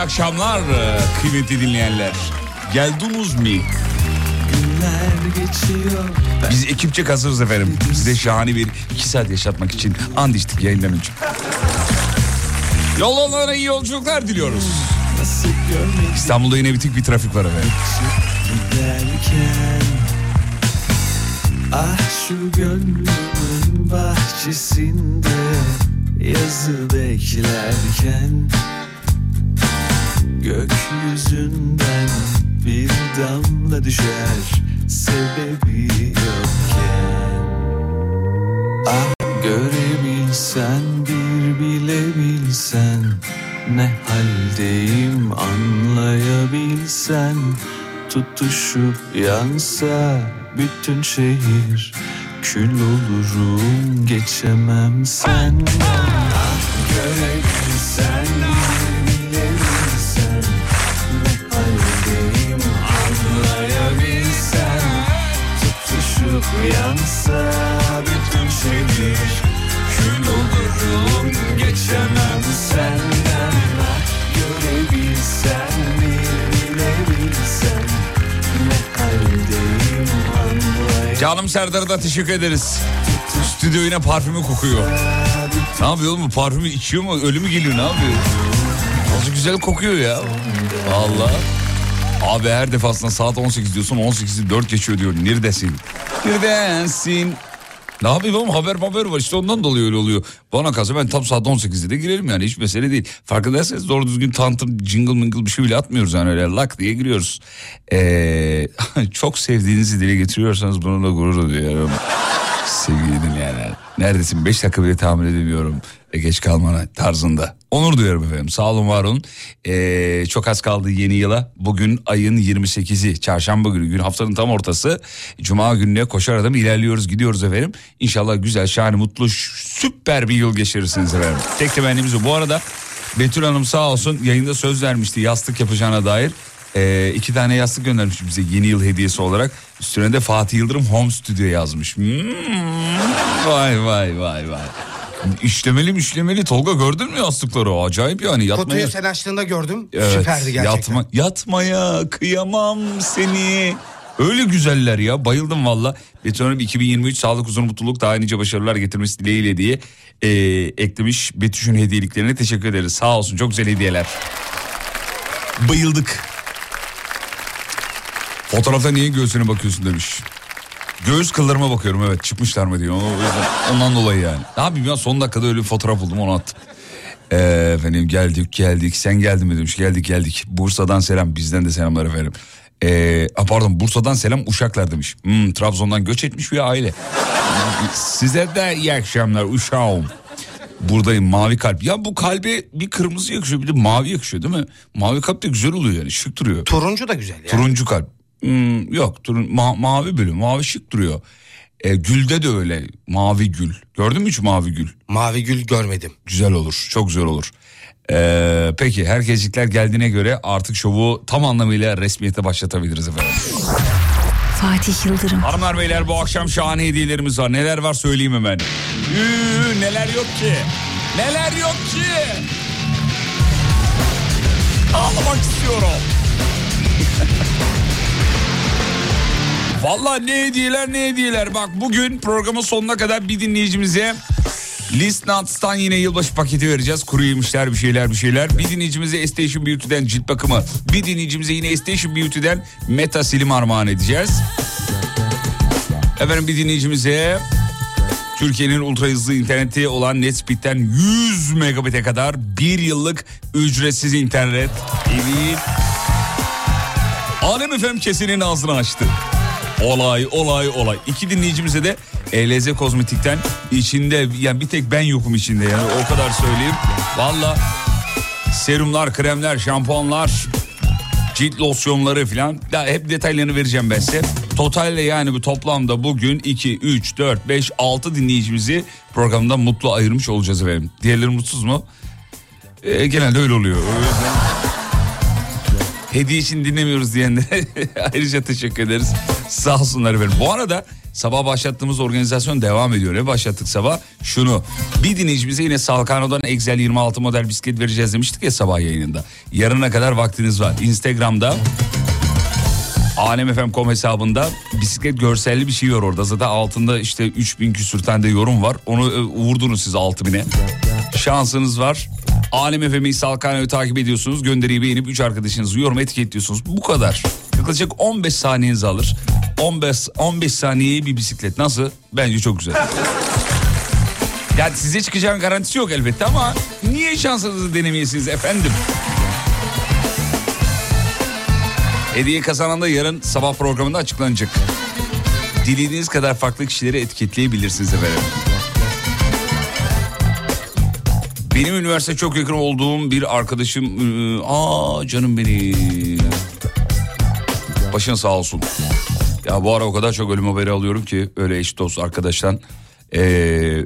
iyi akşamlar e, kıymetli dinleyenler. Geldiniz mi? Biz ekipçe hazırız efendim. Size şahane bir iki saat yaşatmak için and içtik yayından önce. Yollara iyi yolculuklar diliyoruz. İstanbul'da yine bitik bir trafik var efendim. Ah şu gönlümün bahçesinde yazı beklerken Gökyüzünden bir damla düşer sebebi yokken. Ah görebilsen bir bilebilsen Ne haldeyim anlayabilsen. Tutuşup yansa bütün şehir Kül olurum geçemem senden Ah görebilsen Tutuşup yansa bütün şehir Kül olurum geçemem senden Görebilsen bir bilebilsen Ne haldeyim anlayamam Canım Serdar'a da teşekkür ederiz. Stüdyo yine parfümü kokuyor. Ne yapıyor oğlum parfümü içiyor mu ölü mü geliyor ne yapıyor? Nasıl güzel kokuyor ya. Allah. Abi her defasında saat 18 diyorsun 18'i 4 geçiyor diyor. Neredesin? Neredesin? Ne yapayım oğlum haber haber var işte ondan dolayı öyle oluyor. Bana kalsa ben tam saat 18'de de girerim yani hiç mesele değil. Farkındaysanız doğru düzgün tanıtım jingle mingle bir şey bile atmıyoruz yani öyle lak diye giriyoruz. Ee, çok sevdiğinizi dile getiriyorsanız bununla gurur duyuyorum. Sevgili dinleyenler. Neredesin? 5 dakika bile tahmin edemiyorum. E, geç kalmana tarzında. Onur duyuyorum efendim. Sağ olun var olun. Ee, çok az kaldı yeni yıla. Bugün ayın 28'i. Çarşamba günü. Gün haftanın tam ortası. Cuma gününe koşar adım ilerliyoruz gidiyoruz efendim. İnşallah güzel, şahane, mutlu, süper bir yıl geçirirsiniz efendim. Tek temennimiz o. Bu arada Betül Hanım sağ olsun yayında söz vermişti yastık yapacağına dair. Ee, iki tane yastık göndermiş bize yeni yıl hediyesi olarak. Üstüne de Fatih Yıldırım Home Studio yazmış. Hmm, vay vay vay vay. İşlemeli işlemeli Tolga gördün mü yastıkları? Acayip yani yatmaya. Kutuyu sen açtığında gördüm. Evet, Süperdi gerçekten. Yatma, yatmaya kıyamam seni. Öyle güzeller ya bayıldım valla. Betül Hanım 2023 sağlık huzur mutluluk daha nice başarılar getirmesi dileğiyle diye e, eklemiş Betüş'ün hediyeliklerine teşekkür ederiz. Sağ olsun çok güzel hediyeler. Bayıldık. Fotoğrafta niye göğsüne bakıyorsun demiş. Göğüs kıllarıma bakıyorum evet çıkmışlar mı diyor. O yüzden- Ondan dolayı yani. Ne yapayım ya son dakikada öyle bir fotoğraf buldum onu attım. Ee, efendim geldik geldik sen geldin mi demiş geldik geldik. Bursa'dan selam bizden de selamlar efendim. Ee, a, pardon Bursa'dan selam Uşaklar demiş. Hmm, Trabzon'dan göç etmiş bir aile. Size de iyi akşamlar uşağım. Buradayım mavi kalp. Ya bu kalbe bir kırmızı yakışıyor bir de mavi yakışıyor değil mi? Mavi kalp de güzel oluyor yani şık duruyor. Turuncu da güzel ya. Turuncu kalp. Hmm, yok turun, ma- mavi bölüm mavi şık duruyor. E, gülde de öyle mavi gül. Gördün mü hiç mavi gül? Mavi gül görmedim. Güzel olur çok güzel olur. E, peki herkeslikler geldiğine göre artık şovu tam anlamıyla resmiyete başlatabiliriz efendim. Fatih Yıldırım. Hanımlar beyler bu akşam şahane hediyelerimiz var. Neler var söyleyeyim hemen. Üü, neler yok ki. Neler yok ki. Ağlamak istiyorum. Vallahi ne hediyeler ne hediyeler. Bak bugün programın sonuna kadar bir dinleyicimize List yine yılbaşı paketi vereceğiz. Kuru yemişler bir şeyler bir şeyler. Bir dinleyicimize Estation Beauty'den cilt bakımı. Bir dinleyicimize yine Estation Beauty'den Meta Silim armağan edeceğiz. Efendim bir dinleyicimize Türkiye'nin ultra hızlı interneti olan Netspeed'den 100 megabit'e kadar bir yıllık ücretsiz internet. Evet. Alem efem kesinin ağzını açtı. Olay olay olay. İki dinleyicimize de ELZ Kozmetik'ten içinde yani bir tek ben yokum içinde yani o kadar söyleyeyim. Valla serumlar, kremler, şampuanlar, cilt losyonları falan ya hep detaylarını vereceğim ben size. Totalde yani bu toplamda bugün 2, 3, 4, 5, 6 dinleyicimizi programdan mutlu ayırmış olacağız efendim. Diğerleri mutsuz mu? Ee, genelde öyle oluyor. O hediye için dinlemiyoruz diyenlere ayrıca teşekkür ederiz. Sağ olsunlar efendim. Bu arada sabah başlattığımız organizasyon devam ediyor. Ne başlattık sabah? Şunu. Bir dinleyicimize yine Salkano'dan Excel 26 model bisiklet vereceğiz demiştik ya sabah yayınında. Yarına kadar vaktiniz var. Instagram'da alemfm.com hesabında bisiklet görselli bir şey var orada. Zaten altında işte 3000 küsür tane de yorum var. Onu e, vurdunuz siz 6000'e. Şansınız var. Alem FM'yi Salkano'yu takip ediyorsunuz. Gönderiyi beğenip 3 arkadaşınızı yorum etiketliyorsunuz. Bu kadar. Yaklaşık 15 saniyenizi alır. 15, 15 saniyeye bir bisiklet. Nasıl? Bence çok güzel. Yani size çıkacağın garantisi yok elbette ama niye şansınızı denemeyesiniz efendim? Hediye kazanan da yarın sabah programında açıklanacak. Dilediğiniz kadar farklı kişileri etiketleyebilirsiniz efendim. Benim üniversite çok yakın olduğum bir arkadaşım... ıı, Aa canım benim. Başın sağ olsun. Ya bu ara o kadar çok ölüm haberi alıyorum ki öyle eş dost arkadaştan. Ee,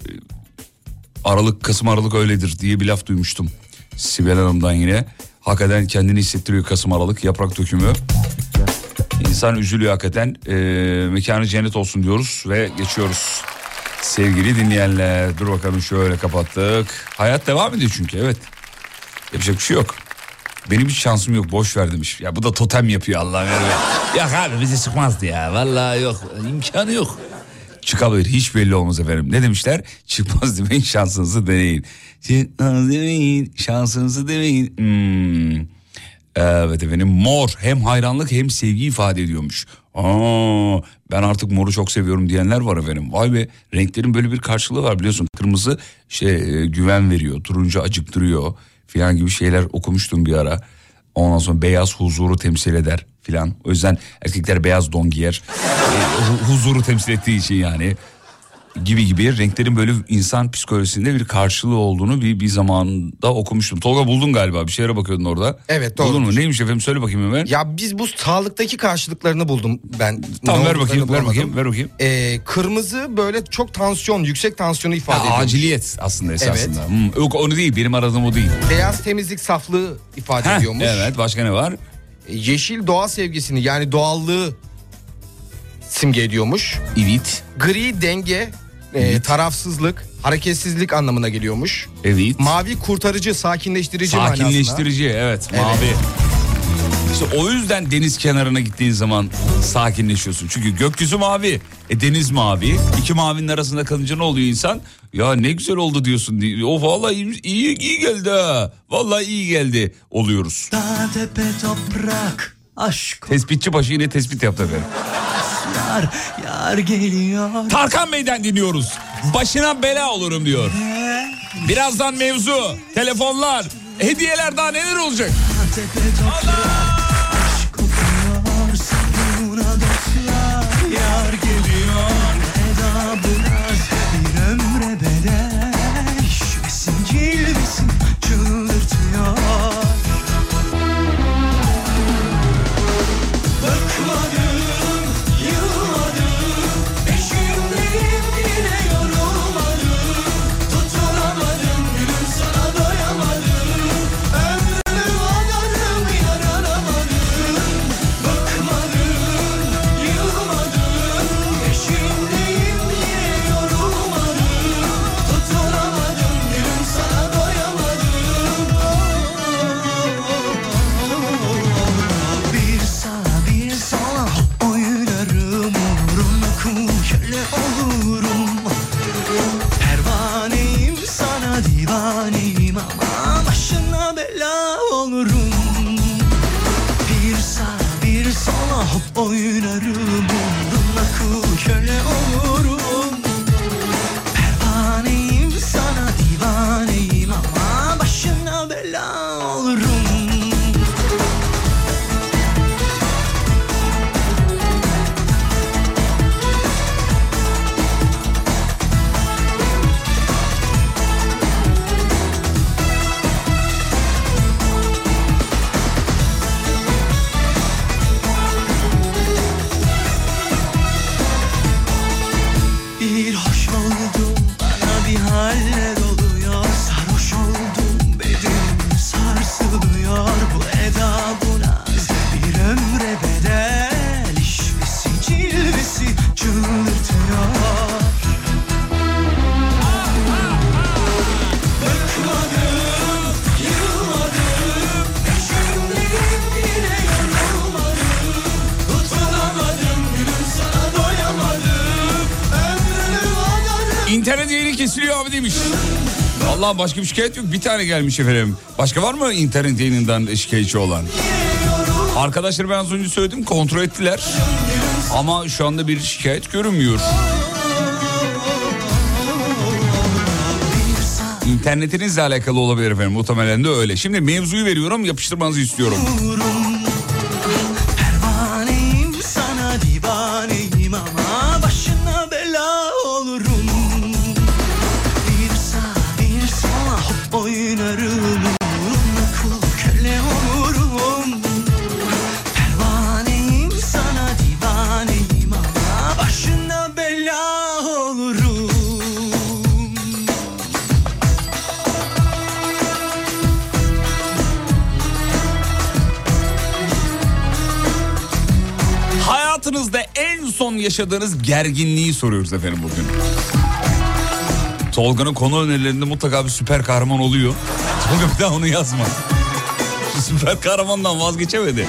Aralık Kasım Aralık öyledir diye bir laf duymuştum. Sibel Hanım'dan yine. Hakikaten kendini hissettiriyor Kasım Aralık yaprak dökümü. İnsan üzülüyor hakikaten. Ee, mekanı cennet olsun diyoruz ve geçiyoruz. Sevgili dinleyenler dur bakalım şöyle kapattık. Hayat devam ediyor çünkü evet. Yapacak bir şey yok. Benim hiç şansım yok boş ver demiş. Ya bu da totem yapıyor Allah'ım. ya abi bize çıkmazdı ya. Vallahi yok imkanı yok. Çıkabilir hiç belli olmaz efendim. Ne demişler? Çıkmaz demeyin şansınızı deneyin. Çıkmaz demeyin şansınızı deneyin. Hmm. Evet efendim mor hem hayranlık hem sevgi ifade ediyormuş. Aa, ben artık moru çok seviyorum diyenler var efendim. Vay be renklerin böyle bir karşılığı var biliyorsun. Kırmızı şey güven veriyor, turuncu acıktırıyor filan gibi şeyler okumuştum bir ara. Ondan sonra beyaz huzuru temsil eder filan. O yüzden erkekler beyaz don giyer. E, hu- huzuru temsil ettiği için yani gibi gibi renklerin böyle insan psikolojisinde bir karşılığı olduğunu bir bir zamanda okumuştum. Tolga buldun galiba bir şeylere bakıyordun orada. Evet, Buldun mu? Neymiş efendim söyle bakayım hemen. Ya biz bu sağlıktaki karşılıklarını buldum ben. tamam ver bakayım ver bakayım ver bakayım. Ee, kırmızı böyle çok tansiyon, yüksek tansiyonu ifade ediyor. aciliyet aslında esasında. Hmm, yok onu değil benim aradığım o değil. Beyaz temizlik, saflığı ifade Heh, ediyormuş. evet başka ne var? Yeşil doğa sevgisini yani doğallığı simge ediyormuş. Evet. Gri denge, e, tarafsızlık, hareketsizlik anlamına geliyormuş. Evet. Mavi kurtarıcı, sakinleştirici manasına. Sakinleştirici evet, mavi. İşte o yüzden deniz kenarına gittiğin zaman sakinleşiyorsun. Çünkü gökyüzü mavi, e deniz mavi. İki mavinin arasında kalınca ne oluyor insan? Ya ne güzel oldu diyorsun. O vallahi iyi, iyi, iyi geldi ha. Vallahi iyi geldi oluyoruz. Dağ tepe toprak aşk Tespitçi başı yine tespit yaptı efendim. yar yar geliyor Tarkan Bey'den dinliyoruz. Başına bela olurum diyor. Birazdan mevzu, telefonlar, hediyeler daha neler olacak? Dağ Vallahi başka bir şikayet yok. Bir tane gelmiş efendim. Başka var mı internet yayınından şikayetçi olan? Arkadaşlar ben az önce söyledim kontrol ettiler. Ama şu anda bir şikayet görünmüyor. İnternetinizle alakalı olabilir efendim. Muhtemelen de öyle. Şimdi mevzuyu veriyorum yapıştırmanızı istiyorum. Pervaneyim Hayatınızda en son yaşadığınız gerginliği soruyoruz efendim bugün. Tolga'nın konu önerilerinde mutlaka bir süper kahraman oluyor. Tolga bir daha onu yazma. Şu süper kahramandan vazgeçemedi.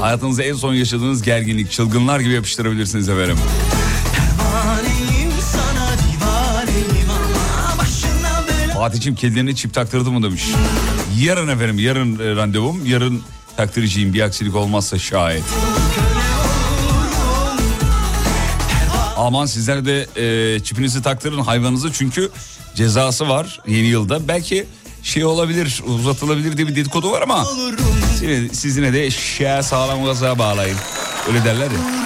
Hayatınızda en son yaşadığınız gerginlik çılgınlar gibi yapıştırabilirsiniz efendim. Fatih'im kedilerine çip taktırdı mı demiş. Yarın efendim yarın e, randevum yarın taktıracağım bir aksilik olmazsa şayet. Aman sizler de e, çipinizi taktırın hayvanınızı çünkü cezası var yeni yılda. Belki şey olabilir uzatılabilir diye bir dedikodu var ama siz, siz yine de şeye sağlam gaza bağlayın. Öyle derler ya.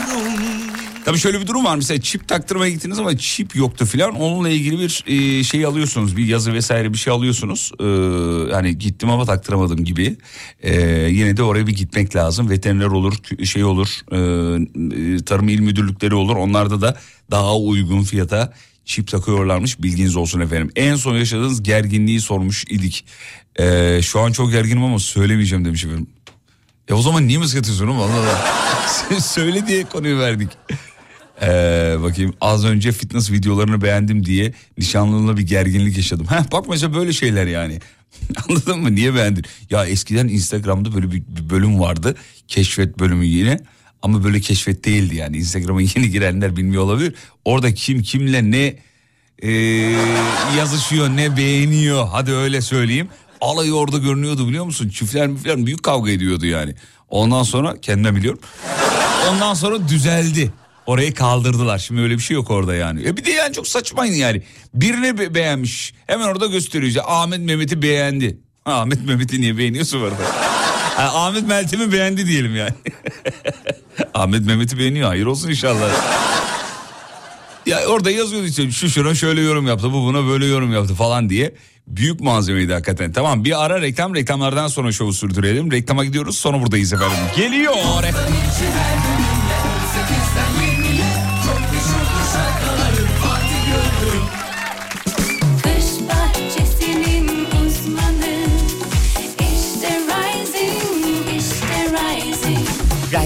Tabii şöyle bir durum var. Mesela çip taktırmaya gittiniz ama çip yoktu filan. Onunla ilgili bir e, şey alıyorsunuz. Bir yazı vesaire bir şey alıyorsunuz. Ee, hani gittim ama taktıramadım gibi. Ee, yine de oraya bir gitmek lazım. Veteriner olur şey olur e, e, tarım il müdürlükleri olur. Onlarda da daha uygun fiyata çip takıyorlarmış. Bilginiz olsun efendim. En son yaşadığınız gerginliği sormuş idik. Ee, şu an çok gerginim ama söylemeyeceğim demiş efendim. E o zaman niye mısın atıyorsun oğlum? Söyle diye konuyu verdik. Ee, bakayım az önce fitness videolarını beğendim diye nişanlımla bir gerginlik yaşadım. Heh, bak mesela böyle şeyler yani. Anladın mı? Niye beğendin? Ya eskiden Instagram'da böyle bir, bir bölüm vardı. Keşfet bölümü yine. Ama böyle keşfet değildi yani. Instagram'a yeni girenler bilmiyor olabilir. Orada kim kimle ne e, yazışıyor ne beğeniyor. Hadi öyle söyleyeyim. Alayı orada görünüyordu biliyor musun? Çiftler müfler büyük kavga ediyordu yani. Ondan sonra kendim biliyorum. Ondan sonra düzeldi. Orayı kaldırdılar. Şimdi öyle bir şey yok orada yani. E bir de yani çok saçmayın yani. Birini be- beğenmiş. Hemen orada gösteriyor. Ahmet Mehmet'i beğendi. Ahmet Mehmet'i niye beğeniyorsun orada? Ha, Ahmet Meltem'i beğendi diyelim yani. Ahmet Mehmet'i beğeniyor. Hayır olsun inşallah. Ya orada yazıyordu işte şu şuna şöyle yorum yaptı bu buna böyle yorum yaptı falan diye. Büyük malzemeydi hakikaten. Tamam bir ara reklam reklamlardan sonra şovu sürdürelim. Reklama gidiyoruz sonra buradayız efendim. Geliyor.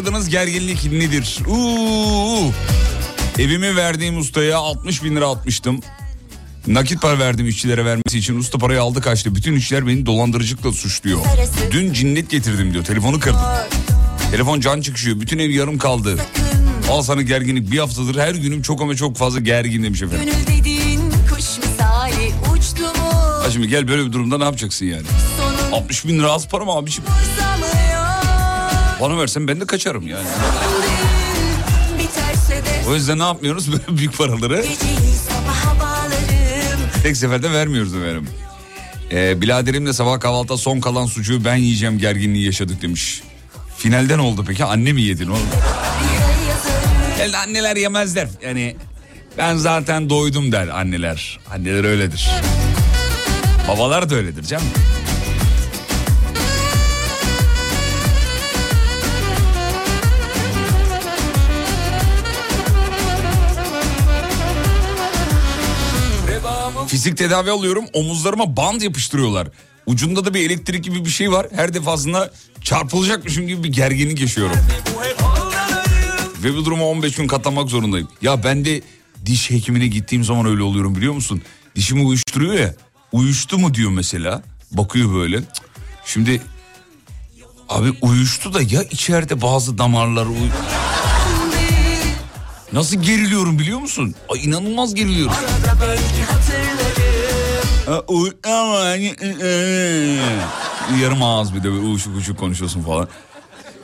Yaşadığınız gerginlik nedir? Uuu. Evimi verdiğim ustaya 60 bin lira atmıştım. Nakit para verdim işçilere vermesi için. Usta parayı aldı kaçtı. Bütün işçiler beni dolandırıcılıkla suçluyor. Dün cinnet getirdim diyor. Telefonu kırdım. Telefon can çıkışıyor. Bütün ev yarım kaldı. Al sana gerginlik. Bir haftadır her günüm çok ama çok fazla gergin demiş efendim. Ha şimdi gel böyle bir durumda ne yapacaksın yani? Sonum 60 bin lira az para mı abiciğim? Bana versen ben de kaçarım yani. O yüzden ne yapmıyoruz böyle büyük paraları? Tek seferde vermiyoruz efendim. Ee, biraderimle sabah kahvaltıda son kalan sucuğu ben yiyeceğim gerginliği yaşadık demiş. Finalden oldu peki anne mi yedin oğlum? El anneler yemezler. Yani ben zaten doydum der anneler. Anneler öyledir. Babalar da öyledir canım. Fizik tedavi alıyorum omuzlarıma band yapıştırıyorlar. Ucunda da bir elektrik gibi bir şey var. Her defasında çarpılacakmışım gibi bir gerginlik yaşıyorum. Ve bu duruma 15 gün katlanmak zorundayım. Ya ben de diş hekimine gittiğim zaman öyle oluyorum biliyor musun? Dişimi uyuşturuyor ya. Uyuştu mu diyor mesela. Bakıyor böyle. Şimdi abi uyuştu da ya içeride bazı damarlar uy... Nasıl geriliyorum biliyor musun? Ay inanılmaz geriliyorum. Ha, uy- ama hani, e, e. Yarım ağız bir de uyuşuk uyuşuk konuşuyorsun falan.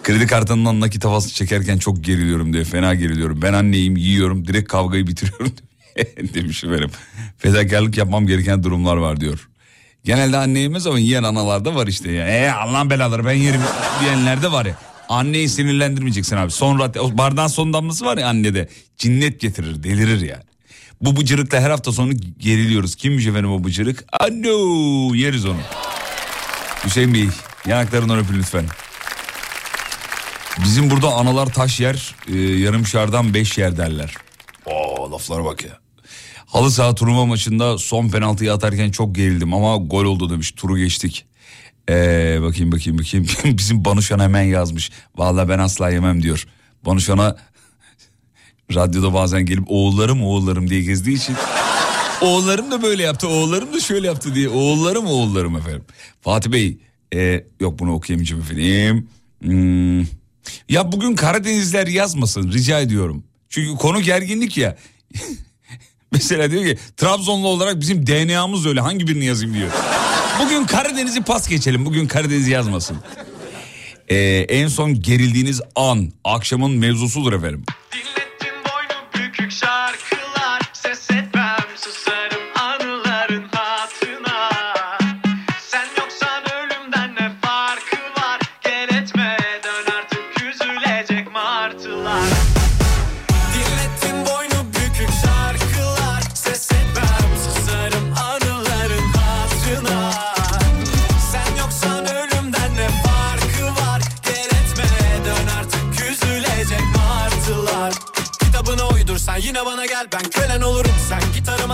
Kredi kartından nakit havası çekerken çok geriliyorum diye fena geriliyorum. Ben anneyim yiyorum direkt kavgayı bitiriyorum demiş benim. Fedakarlık yapmam gereken durumlar var diyor. Genelde anne yemez ama yiyen analar da var işte ya. E Allah'ın belaları ben yerim diyenler de var ya. Anneyi sinirlendirmeyeceksin abi. Sonra bardağın son damlası var ya annede. Cinnet getirir delirir yani. Bu bıcırıkla her hafta sonu geriliyoruz. Kimmiş efendim o bıcırık? Ano yeriz onu. Hüseyin Bey yanaklarından öpün lütfen. Bizim burada analar taş yer, e, yarım şardan beş yer derler. Oo laflara bak ya. Halı saha turnuva maçında son penaltıyı atarken çok gerildim ama gol oldu demiş. Turu geçtik. Ee, bakayım bakayım bakayım. Bizim Banuşan hemen yazmış. Vallahi ben asla yemem diyor. Banuşan'a radyoda bazen gelip oğullarım oğullarım diye gezdiği için. oğullarım da böyle yaptı, oğullarım da şöyle yaptı diye. Oğullarım oğullarım efendim. Fatih Bey, e, yok bunu okuyamayacağım efendim. Hmm. Ya bugün Karadenizler yazmasın rica ediyorum. Çünkü konu gerginlik ya. Mesela diyor ki Trabzonlu olarak bizim DNA'mız öyle hangi birini yazayım diyor. Bugün Karadeniz'i pas geçelim. Bugün Karadeniz'i yazmasın. Ee, en son gerildiğiniz an akşamın mevzusudur efendim.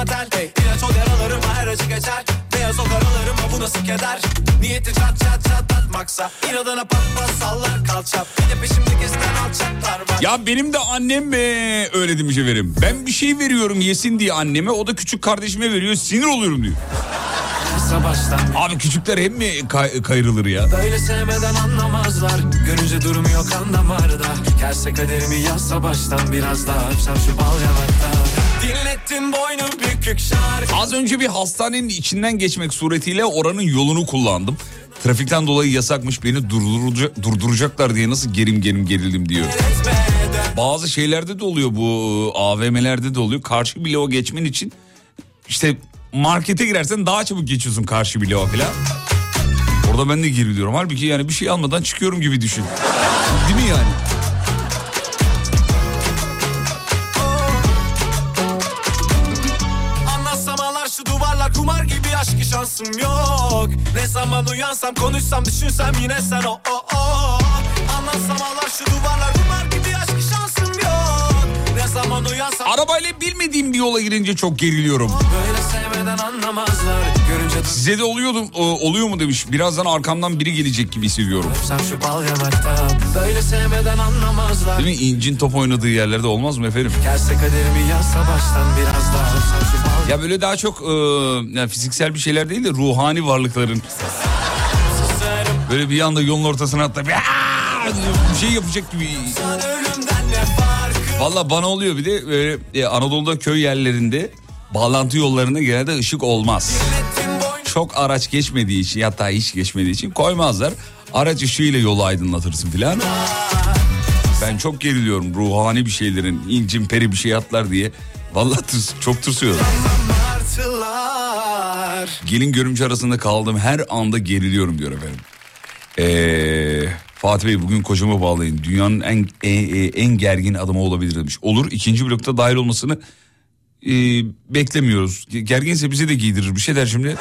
Tel hey, İlaç ol yaralarıma her acı geçer. Beyaz o karalarıma bu nasıl keder? Niyeti çat çat çatlatmaksa İnadına pat pat sallar kalça Bir de peşimde gezen alçaklar var. Ya benim de annem mi öyle demiş efendim. Ben bir şey veriyorum yesin diye anneme o da küçük kardeşime veriyor sinir oluyorum diyor. Abi küçükler hem mi kay- kayırılır ya? Böyle sevmeden anlamazlar. Görünce durum yok kan damarda Gelse kaderimi yazsa baştan Biraz daha öpsem şu bal yanakta Dinlettin boynu bükük şarkı Az önce bir hastanenin içinden geçmek suretiyle oranın yolunu kullandım. Trafikten dolayı yasakmış beni durduracak, durduracaklar diye nasıl gerim gerim gerildim diyor. Bazı şeylerde de oluyor bu AVM'lerde de oluyor. Karşı bloğa geçmen için işte markete girersen daha çabuk geçiyorsun karşı bloğa falan. Orada ben de geriliyorum. Halbuki yani bir şey almadan çıkıyorum gibi düşün. Değil mi yani? Zaman uyansam konuşsam düşünsem yine sen o o o Anlatsam ağlar şu duvarlar duvar gibi aşk şansım yok Ne zaman uyansam Arabayla bilmediğim bir yola girince çok geriliyorum. böyle sevmeden anlamazlar Görünce Size de oluyordu, oluyor mu demiş. Birazdan arkamdan biri gelecek gibi hissediyorum. dursam şu bal yanakta Böyle sevmeden anlamazlar Değil mi? İncin top oynadığı yerlerde olmaz mı efendim? Gelse kaderimi yazsa baştan biraz daha Ya böyle daha çok e, yani fiziksel bir şeyler değil de ruhani varlıkların böyle bir anda yolun ortasına hatta bir, bir şey yapacak gibi. Valla bana oluyor bir de böyle e, Anadolu'da köy yerlerinde bağlantı yollarında genelde ışık olmaz. Çok araç geçmediği için hatta hiç geçmediği için koymazlar. Araç ışığıyla yolu aydınlatırsın filan. Ben çok geriliyorum ruhani bir şeylerin incin peri bir şey atlar diye. Vallahi tırs- çok tırsıyorum. Gelin görümce arasında kaldığım her anda geriliyorum diyor efendim. Ee, Fatih Bey bugün kocama bağlayın. Dünyanın en e- e- en gergin adamı olabilir demiş. Olur ikinci blokta dahil olmasını e, beklemiyoruz. Gerginse bize de giydirir bir şey der şimdi.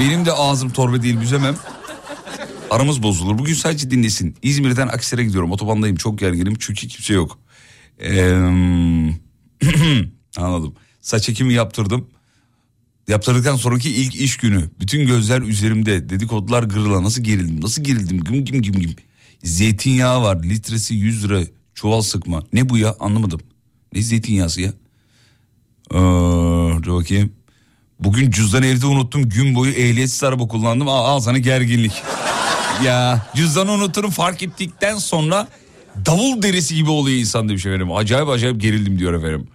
Benim de ağzım torba değil büzemem. Aramız bozulur. Bugün sadece dinlesin. İzmir'den Akhisar'a gidiyorum. Otobandayım. Çok gerginim çünkü kimse yok. Ee, anladım. Saç ekimi yaptırdım. Yaptırdıktan sonraki ilk iş günü. Bütün gözler üzerimde. Dedikodular gırla. Nasıl gerildim? Nasıl gerildim? Güm güm güm güm. Zeytinyağı var. Litresi 100 lira. Çuval sıkma. Ne bu ya? Anlamadım. Ne zeytinyağısı ya? Ee, dur bakayım. Bugün cüzdanı evde unuttum. Gün boyu ehliyetsiz araba kullandım. Al, al sana gerginlik. ya cüzdanı unuturum fark ettikten sonra davul derisi gibi oluyor insan demiş efendim. Acayip acayip gerildim diyor efendim.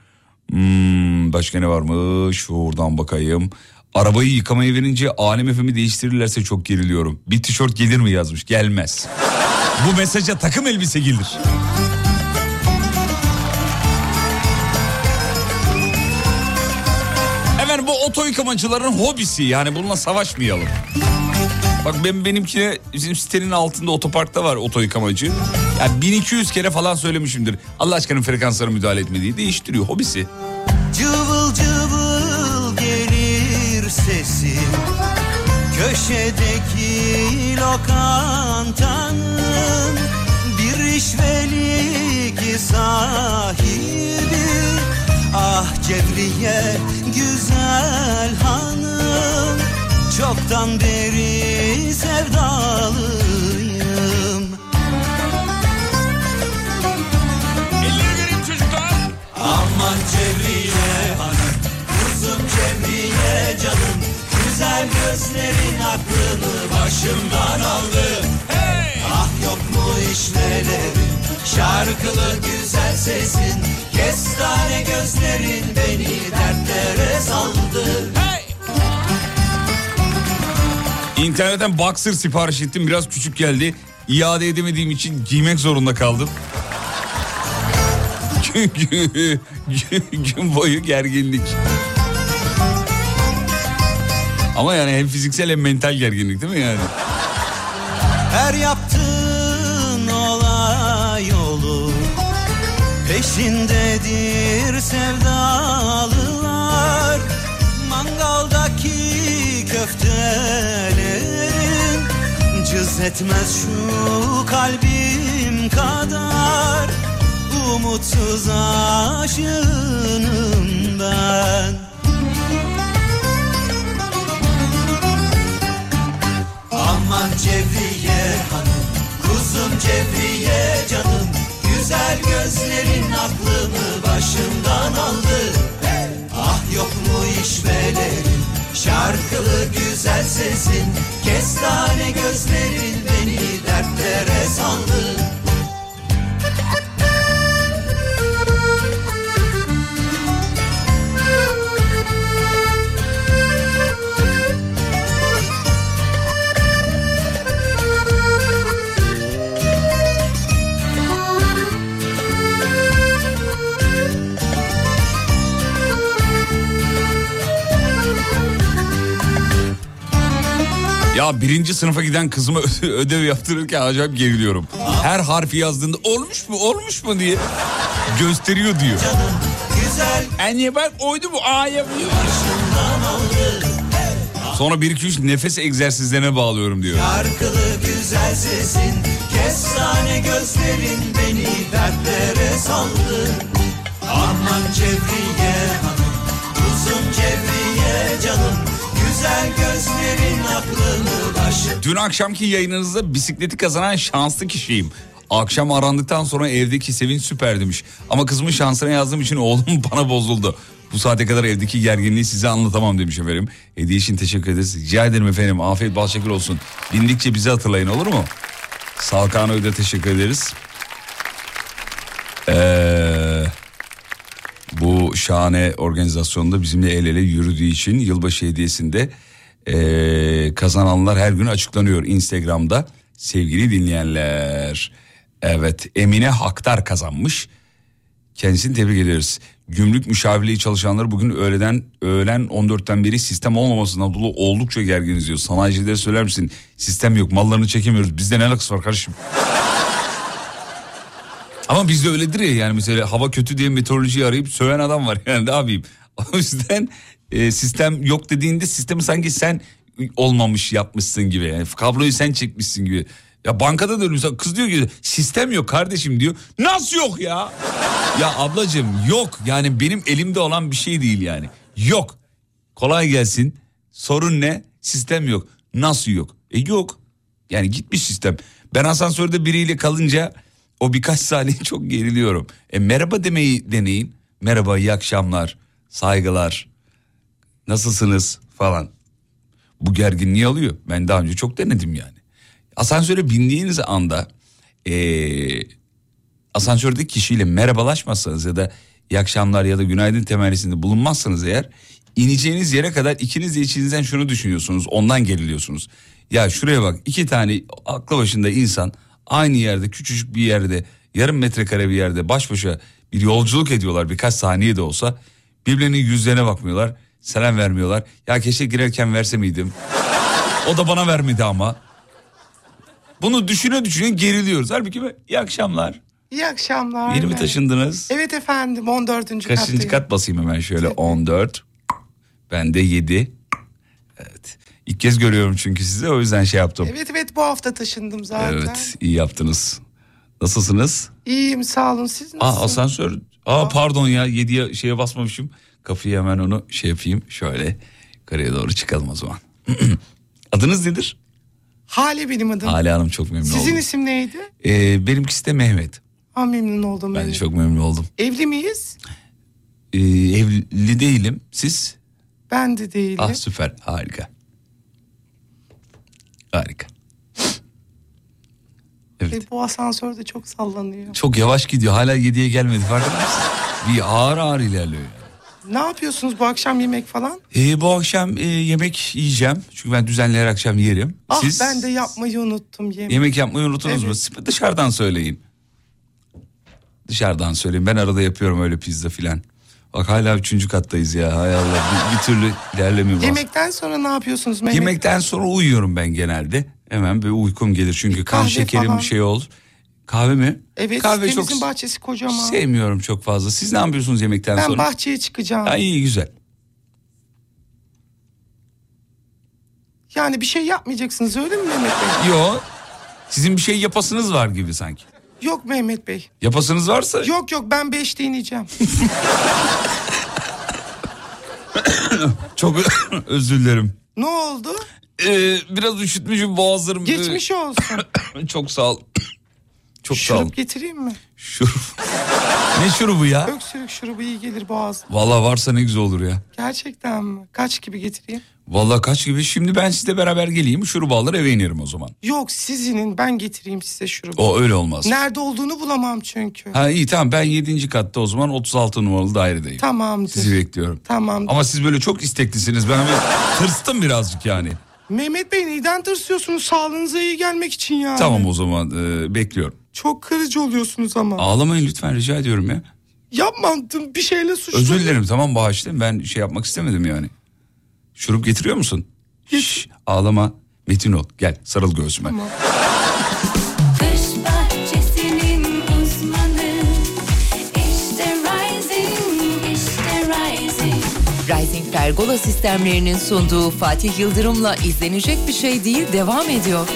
Hmm, başka ne varmış? Şuradan bakayım. Arabayı yıkamaya verince alem efemi değiştirirlerse çok geriliyorum. Bir tişört gelir mi yazmış? Gelmez. Bu mesaja takım elbise gelir. Efendim bu oto yıkamacıların hobisi yani bununla savaşmayalım. Bak ben benimkine bizim sitenin altında otoparkta var oto yıkamacı. Yani 1200 kere falan söylemişimdir. Allah aşkına frekanslara müdahale etmediği değiştiriyor hobisi. Köşedeki lokantanın Bir işvelik sahibi. Ah Cevriye güzel hanım Çoktan beri sevdalıyım Güzel gözlerin aklını başımdan aldı Ah yok mu işvelerin Şarkılı güzel sesin Kestane gözlerin beni dertlere saldı İnternetten boxer sipariş ettim biraz küçük geldi. İade edemediğim için giymek zorunda kaldım. gün boyu gerginlik. Ama yani hem fiziksel hem mental gerginlik değil mi yani? Her yaptığın olay olur. Peşindedir sevdalılar. Mangaldaki köftelerin Cız etmez şu kalbim kadar. Umutsuz aşığınım ben Aman Cevriye hanım, kuzum Cevriye canım. Güzel gözlerin aklımı başımdan aldı. Ah yok mu işvelerin, şarkılı güzel sesin Kestane gözlerin Ya birinci sınıfa giden kızıma öde- ödev yaptırırken acayip geriliyorum. Her harfi yazdığında olmuş mu olmuş mu diye gösteriyor diyor. Anne bak oydu bu A yapıyor. başımdan aldı Sonra 1-2-3 nefes egzersizlerine bağlıyorum diyor. Şarkılı güzel sesin Kestane gözlerin beni dertlere saldı Aman Cevriye hanım Kuzum Cevriye canım Güzel gözlerin aklımı başı Dün akşamki yayınınızda bisikleti kazanan şanslı kişiyim. Akşam arandıktan sonra evdeki sevinç süper demiş. Ama kızımın şansına yazdığım için oğlum bana bozuldu. Bu saate kadar evdeki gerginliği size anlatamam demiş efendim. Hediye için teşekkür ederiz. Rica ederim efendim. Afiyet bal şeker olsun. Bindikçe bizi hatırlayın olur mu? Salkan Öğde teşekkür ederiz. Ee, bu şahane organizasyonda bizimle el ele yürüdüğü için yılbaşı hediyesinde ee, kazananlar her gün açıklanıyor Instagram'da sevgili dinleyenler. Evet Emine Haktar kazanmış. Kendisini tebrik ederiz. Gümrük müşavirliği çalışanları bugün öğleden öğlen 14'ten beri sistem olmamasından dolayı oldukça gerginiz diyor. Sanayicilere söyler misin? Sistem yok mallarını çekemiyoruz. Bizde ne alakası var kardeşim? Ama bizde öyledir ya yani mesela hava kötü diye meteorolojiyi arayıp söven adam var yani ne yapayım? O yüzden e, sistem yok dediğinde sistemi sanki sen olmamış yapmışsın gibi. Yani kabloyu sen çekmişsin gibi. Ya bankada da mesela kız diyor ki sistem yok kardeşim diyor. Nasıl yok ya? ya ablacığım yok yani benim elimde olan bir şey değil yani. Yok. Kolay gelsin. Sorun ne? Sistem yok. Nasıl yok? E yok. Yani gitmiş sistem. Ben asansörde biriyle kalınca o birkaç saniye çok geriliyorum. E merhaba demeyi deneyin. Merhaba iyi akşamlar. Saygılar. Nasılsınız falan. Bu gerginliği alıyor. Ben daha önce çok denedim yani. Asansöre bindiğiniz anda eee asansördeki kişiyle merhabalaşmazsanız ya da iyi akşamlar ya da günaydın temennisinde bulunmazsanız eğer ineceğiniz yere kadar ikiniz de içinizden şunu düşünüyorsunuz ondan geriliyorsunuz. Ya şuraya bak iki tane aklı başında insan aynı yerde küçücük bir yerde yarım metrekare bir yerde baş başa bir yolculuk ediyorlar birkaç saniye de olsa birbirlerinin yüzlerine bakmıyorlar selam vermiyorlar. Ya keşke girerken verse miydim o da bana vermedi ama. Bunu düşüne düşüne geriliyoruz. Halbuki iyi akşamlar. İyi akşamlar. Yeni mi taşındınız? Evet efendim 14. Kaçıncı kattayım. kat basayım hemen şöyle 14. Ben de 7. İlk kez görüyorum çünkü sizi o yüzden şey yaptım. Evet evet bu hafta taşındım zaten. Evet, iyi yaptınız. Nasılsınız? İyiyim sağ olun siz Aa nasılsınız? asansör. Aa pardon ya 7'ye şeye basmamışım. Kapıyı hemen onu şey yapayım. Şöyle yukarıya doğru çıkalım o zaman. Adınız nedir? Hale benim adım. Hale Hanım çok memnun Sizin oldum. isim neydi? Ee, benimkisi de Mehmet. Ha memnun oldum. Ben de memnun. çok memnun oldum. Evli miyiz? Ee, evli değilim. Siz? Ben de değilim. Ah süper harika. Harika. Evet. E, bu asansör de çok sallanıyor. Çok yavaş gidiyor. Hala 7'ye gelmedi farkında mısın? Bir ağır ağır ilerliyor. Ne yapıyorsunuz bu akşam yemek falan? Ee, bu akşam e, yemek yiyeceğim. Çünkü ben düzenli her akşam yerim. Ah Siz ben de yapmayı unuttum yemek. yemek yapmayı unutunuz mu? Evet. Siz Dışarıdan söyleyin. Dışarıdan söyleyin. Ben arada yapıyorum öyle pizza filan. Bak hala üçüncü kattayız ya. Hay Allah bir, bir türlü ilerlemiyor. Yemekten sonra ne yapıyorsunuz Mehmet? Yemekten sonra uyuyorum ben genelde. Hemen bir uykum gelir çünkü kan kahve şekerim falan. bir şey olur. Kahve mi? Evet Kahve çok bahçesi kocaman. sevmiyorum çok fazla. Siz ne yapıyorsunuz yemekten ben sonra? bahçeye çıkacağım. Ha, iyi güzel. Yani bir şey yapmayacaksınız öyle mi Mehmet Bey? Yo. Sizin bir şey yapasınız var gibi sanki. Yok Mehmet Bey. Yapasınız varsa Yok yok ben beşte ineceğim. çok özür dilerim. ne oldu? Ee, biraz üşütmüşüm boğazlarım. Geçmiş olsun. Çok sağ ol. Çok sağ ol. Şurup getireyim mi? Şurup. ne şurubu ya? Öksürük şurubu iyi gelir boğaz. Vallahi varsa ne güzel olur ya. Gerçekten mi? Kaç gibi getireyim? Vallahi kaç gibi. Şimdi ben sizle beraber geleyim. Şurubu alır eve inerim o zaman. Yok sizinin ben getireyim size şurubu. O öyle olmaz. Nerede olduğunu bulamam çünkü. Ha iyi tamam ben 7. katta o zaman 36 numaralı dairedeyim. Tamamdır. Sizi bekliyorum. Tamamdır. Ama siz böyle çok isteklisiniz. Ben bir tırstım birazcık yani. Mehmet Bey neden tırsıyorsunuz? Sağlığınıza iyi gelmek için yani. Tamam o zaman e, bekliyorum. Çok kırıcı oluyorsunuz ama. Ağlamayın lütfen rica ediyorum ya. Yapmadım bir şeyle suçlu. Özür dilerim tamam bağışlayın ben şey yapmak istemedim yani. Şurup getiriyor musun? Şş, ağlama Metin ol gel sarıl göğsüme. Rising Pergola sistemlerinin sunduğu Fatih Yıldırım'la izlenecek bir şey değil devam ediyor.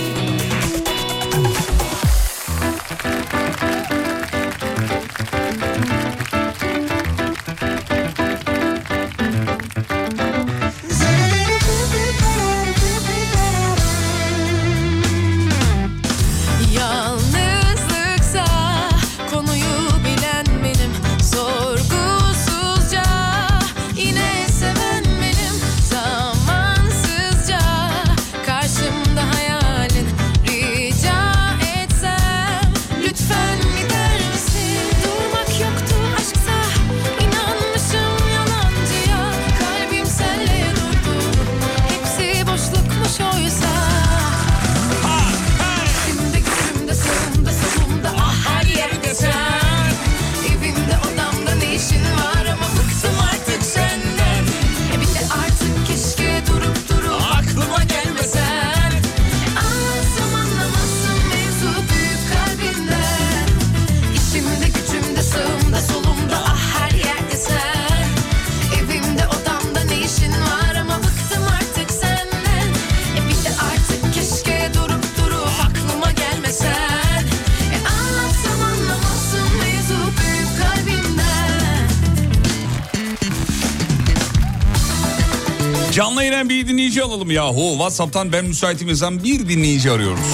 Alalım yahu. Whatsapp'tan ben müsaitim yazan bir dinleyici arıyoruz.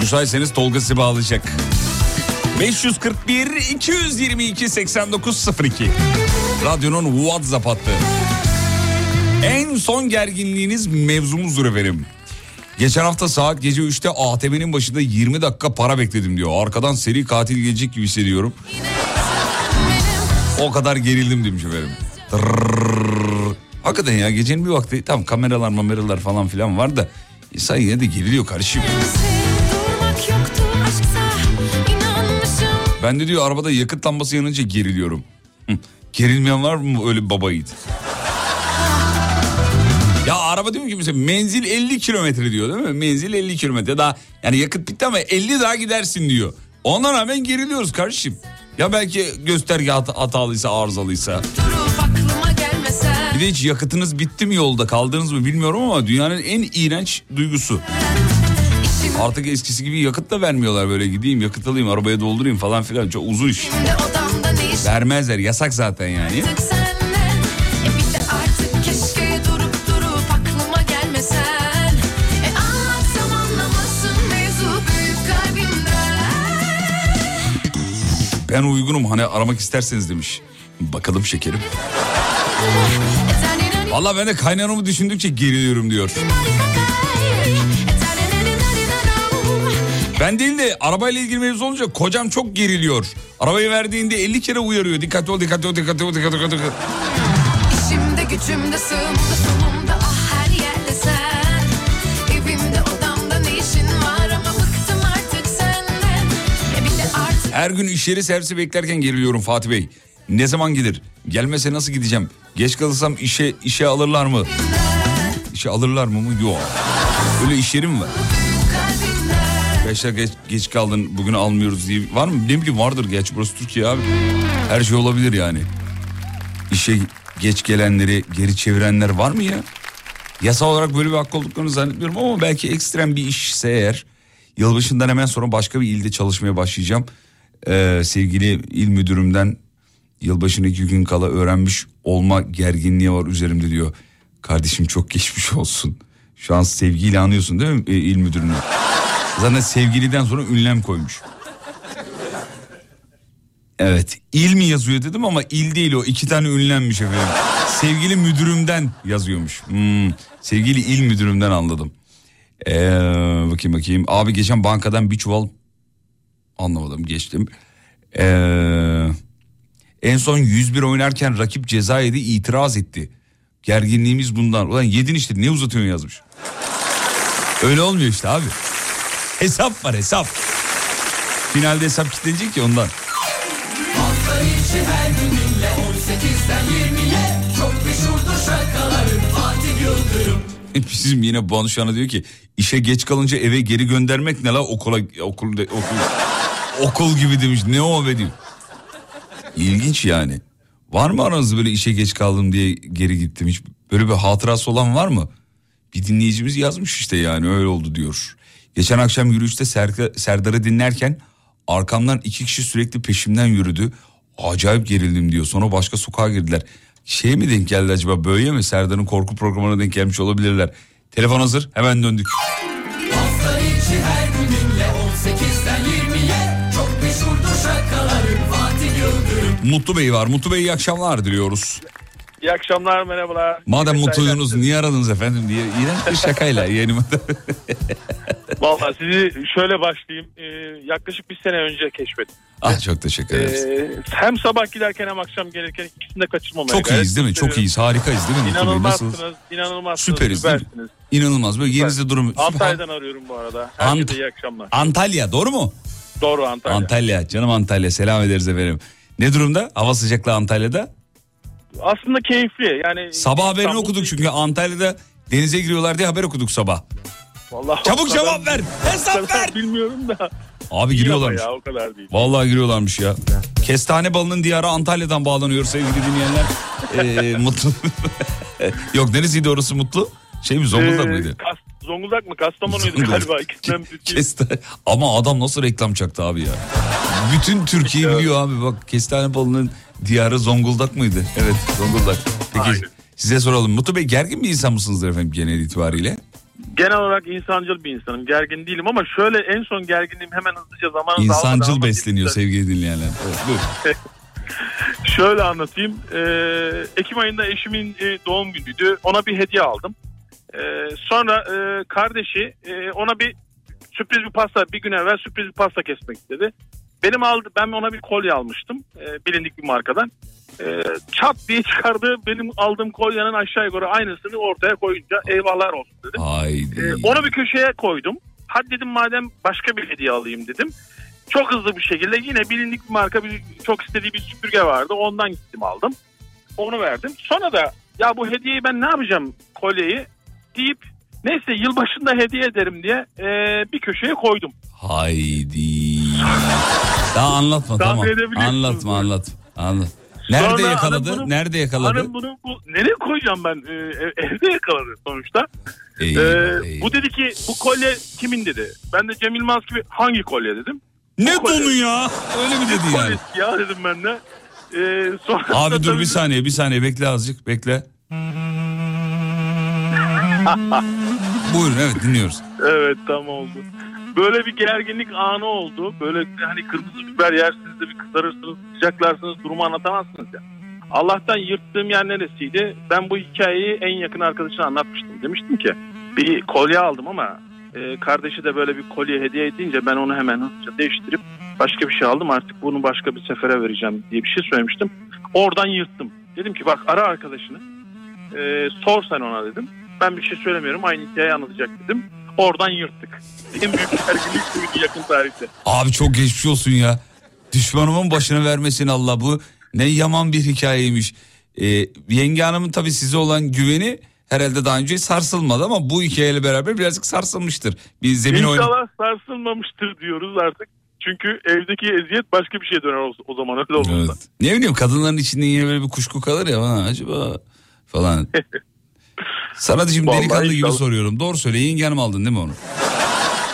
Müsaitseniz Tolga sizi bağlayacak. 541 222 8902 Radyonun WhatsApp hattı. En son gerginliğiniz mevzumuzdur efendim. Geçen hafta saat gece 3'te ATM'nin başında 20 dakika para bekledim diyor. Arkadan seri katil gelecek gibi hissediyorum. O kadar gerildim demiş efendim. Tırrrr. Hakikaten ya gecenin bir vakti tam kameralar mameralar falan filan var da insan yine de geriliyor kardeşim. Ben de diyor arabada yakıt lambası yanınca geriliyorum. Gerilmeyen var mı öyle baba yiğit? Ya araba diyor ki mesela menzil 50 kilometre diyor değil mi? Menzil 50 kilometre daha yani yakıt bitti ama 50 daha gidersin diyor. Ona rağmen geriliyoruz kardeşim. Ya belki gösterge hat- hatalıysa arızalıysa. gelmesen Bir de hiç yakıtınız bitti mi yolda kaldınız mı bilmiyorum ama dünyanın en iğrenç duygusu. Artık eskisi gibi yakıt da vermiyorlar böyle gideyim yakıt alayım arabaya doldurayım falan filan çok uzun iş. Vermezler yasak zaten yani. E E Ben uygunum hani aramak isterseniz demiş. Bakalım şekerim. Valla ben de kaynanamı düşündükçe geriliyorum diyor. Ben değil de arabayla ilgili mevzu olunca kocam çok geriliyor. Arabayı verdiğinde 50 kere uyarıyor. Dikkatli ol, dikkatli ol, dikkatli ol, dikkatli ol. Dikkatli ol. İşimde gücümde sığımda solumda ah her yerde sen Evimde odamda ne işin var ama bıktım artık senden E artık Her gün iş yeri servisi beklerken geriliyorum Fatih Bey. Ne zaman gelir? Gelmese nasıl gideceğim? Geç kalırsam işe işe alırlar mı? İşe alırlar mı mı? Yok. Öyle iş yeri mi var? Beş dakika geç, geç kaldın bugün almıyoruz diye. Var mı? Ne bileyim vardır gerçi burası Türkiye abi. Her şey olabilir yani. İşe geç gelenleri geri çevirenler var mı ya? Yasa olarak böyle bir hakkı olduklarını zannetmiyorum ama belki ekstrem bir işse eğer yılbaşından hemen sonra başka bir ilde çalışmaya başlayacağım. Ee, sevgili il müdürümden yılbaşına iki gün kala öğrenmiş olma gerginliği var üzerimde diyor. Kardeşim çok geçmiş olsun. Şu an sevgiyle anıyorsun değil mi e, il müdürünü? Zaten sevgiliden sonra ünlem koymuş. Evet il mi yazıyor dedim ama il değil o iki tane ünlenmiş efendim. Sevgili müdürümden yazıyormuş. Hmm, sevgili il müdürümden anladım. Ee, bakayım bakayım. Abi geçen bankadan bir çuval anlamadım geçtim. Ee, en son 101 oynarken rakip ceza yedi itiraz etti. Gerginliğimiz bundan. Ulan yedin işte ne uzatıyorsun yazmış. Öyle olmuyor işte abi. Hesap var hesap. Finalde hesap kilitlenecek ki ondan. Hafta içi her gününle 18'den 20'ye Çok meşhurdur şarkıların Fatih Yıldırım Bizim yine Banu Şan'a diyor ki işe geç kalınca eve geri göndermek ne la okula okul okul okul gibi demiş ne o be diyor. İlginç yani. Var mı aranızda böyle işe geç kaldım diye geri gittim? Hiç böyle bir hatırası olan var mı? Bir dinleyicimiz yazmış işte yani öyle oldu diyor. Geçen akşam yürüyüşte Serka- Serdar'ı dinlerken arkamdan iki kişi sürekli peşimden yürüdü. Acayip gerildim diyor. Sonra başka sokağa girdiler. Şey mi denk geldi acaba böyle mi? Serdar'ın korku programına denk gelmiş olabilirler. Telefon hazır hemen döndük. Hafta içi her gününle 18'den 20'ye Çok meşhurdur Yıldırım Mutlu Bey var. Mutlu Bey iyi akşamlar diliyoruz. İyi akşamlar merhabalar. Madem İyi mutluydunuz niye aradınız efendim diye. İğrenç bir şakayla yayınıma. Valla sizi şöyle başlayayım. Ee, yaklaşık bir sene önce keşfettim. ah çok teşekkür ederiz. Ee, hem sabah giderken hem akşam gelirken ikisini de kaçırmamaya Çok iyiyiz değil mi? Çok iyiyiz. Harikayız değil mi Bey? Nasılsınız? İnanılmazsınız. İnanılmazsınız. Süperiz değil mi? İnanılmaz. Böyle yerinizde durum. Antalya'dan arıyorum bu arada. Herkese Ant- iyi akşamlar. Antalya doğru mu? Doğru Antalya. Antalya. Canım Antalya. Selam ederiz efendim. Ne durumda? Hava sıcaklığı Antalya'da. Aslında keyifli. Yani Sabah haberini İstanbul- okuduk çünkü Antalya'da denize giriyorlar diye haber okuduk sabah. Vallahi Çabuk cevap ver. Hesap ver. Bilmiyorum da. Abi giriyorlarmış. Ya, o kadar değil. Vallahi giriyorlarmış ya. Kestane balının diyarı Antalya'dan bağlanıyor sevgili dinleyenler. Ee, mutlu. Yok neresiydi orası mutlu? Şey mi Zonguldak Ee, mıydı? Kas- Zonguldak mı? Kastamonu'ydu galiba. İkisinden. Kestane. Ama adam nasıl reklam çaktı abi ya. Bütün Türkiye biliyor abi bak kestane balının diyarı Zonguldak mıydı? Evet Zonguldak. Peki Aynen. size soralım. Mutlu Bey gergin bir insan mısınızdır efendim genel itibariyle? Genel olarak insancıl bir insanım. Gergin değilim ama şöyle en son gerginliğim hemen hızlıca zamanınızı almadan İnsancıl anlatayım besleniyor size. sevgili dinleyenler. Evet, buyurun. Şöyle anlatayım. Ee, Ekim ayında eşimin e, doğum günüydü. Ona bir hediye aldım. Ee, sonra e, kardeşi e, ona bir sürpriz bir pasta bir gün evvel sürpriz bir pasta kesmek istedi. Benim aldı ben ona bir kolye almıştım. e, bilindik bir markadan. E, çat diye çıkardı. Benim aldığım kolyenin aşağı yukarı aynısını ortaya koyunca eyvahlar olsun dedim. Haydi. Ee, onu bir köşeye koydum. Hadi dedim madem başka bir hediye alayım dedim. Çok hızlı bir şekilde yine bilindik bir marka bir, çok istediği bir süpürge vardı. Ondan gittim aldım. Onu verdim. Sonra da ya bu hediyeyi ben ne yapacağım kolyeyi deyip neyse yılbaşında hediye ederim diye e, bir köşeye koydum. Haydi. Daha anlatma tamam. Anlatma anlat. Anlat. Nerede Sonra yakaladı? bunu- Nerede yakaladı? Hanım bunu bu, nereye koyacağım ben? Ee, ev- evde yakaladı sonuçta. Eyvah, Ee, eyvah. bu dedi ki bu kolye kimin dedi. Ben de Cem Yılmaz gibi hangi kolye dedim. Ne bu kolye- donu ya? Öyle mi dedi yani? Ya dedim ben de. Ee, sonra Abi dur bir saniye bir saniye bekle azıcık bekle. Buyurun evet dinliyoruz. Evet tam oldu. Böyle bir gerginlik anı oldu. Böyle hani kırmızı biber yersiniz de bir kızarırsınız, sıcaklarsınız durumu anlatamazsınız ya. Allah'tan yırttığım yer neresiydi? Ben bu hikayeyi en yakın arkadaşına anlatmıştım. Demiştim ki bir kolye aldım ama e, kardeşi de böyle bir kolye hediye edince ben onu hemen hızlıca değiştirip başka bir şey aldım. Artık bunu başka bir sefere vereceğim diye bir şey söylemiştim. Oradan yırttım. Dedim ki bak ara arkadaşını. E, sor sen ona dedim. Ben bir şey söylemiyorum aynı hikayeyi anlatacak dedim. Oradan yırttık. En büyük gerginlik buydu yakın tarihte. Abi çok geçmiş olsun ya. Düşmanımın başına vermesin Allah bu. Ne yaman bir hikayeymiş. Ee, yenge hanımın tabii size olan güveni herhalde daha önce sarsılmadı ama bu hikayeyle beraber birazcık sarsılmıştır. Bir zemin. İnşallah sarsılmamıştır diyoruz artık. Çünkü evdeki eziyet başka bir şeye döner o, o zaman öyle olursa. Evet. Ne bileyim kadınların içinde yine böyle bir kuşku kalır ya ha, acaba falan. Sana da şimdi Vallahi delikanlı gibi inşallah. soruyorum. Doğru söyle yenge hanım aldın değil mi onu?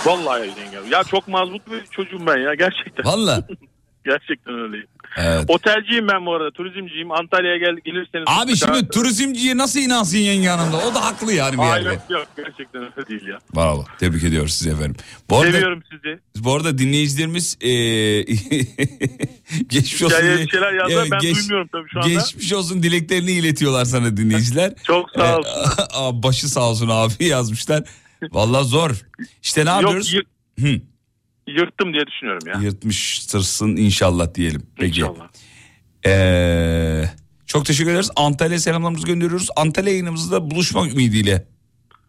Vallahi yengem. Ya çok mazbut bir çocuğum ben ya gerçekten. Valla. gerçekten öyleyim. Evet. Otelciyim ben bu arada turizmciyim. Antalya'ya gel gelirseniz. Abi şimdi turizmciye nasıl inansın yenge hanım da? O da haklı yani bir Hayır yerde. yok gerçekten öyle değil ya. Bravo. Tebrik ediyoruz sizi efendim. Bu arada, Seviyorum sizi. bu arada dinleyicilerimiz eee geçmiş olsun. Hikayeye diye- bir şeyler yazlar Evet, ben geç- duymuyorum tabii şu anda. Geçmiş olsun dileklerini iletiyorlar sana dinleyiciler. Çok sağ Ee, olsun. aa, başı sağ olsun abi yazmışlar. Vallahi zor. İşte ne yapıyoruz? Yok yır- Hı. Yırttım diye düşünüyorum ya. Yırtmıştırsın inşallah diyelim. Peki. İnşallah. Ee, çok teşekkür ederiz. Antalya selamlarımızı gönderiyoruz. Antalya yayınımızda buluşmak ümidiyle.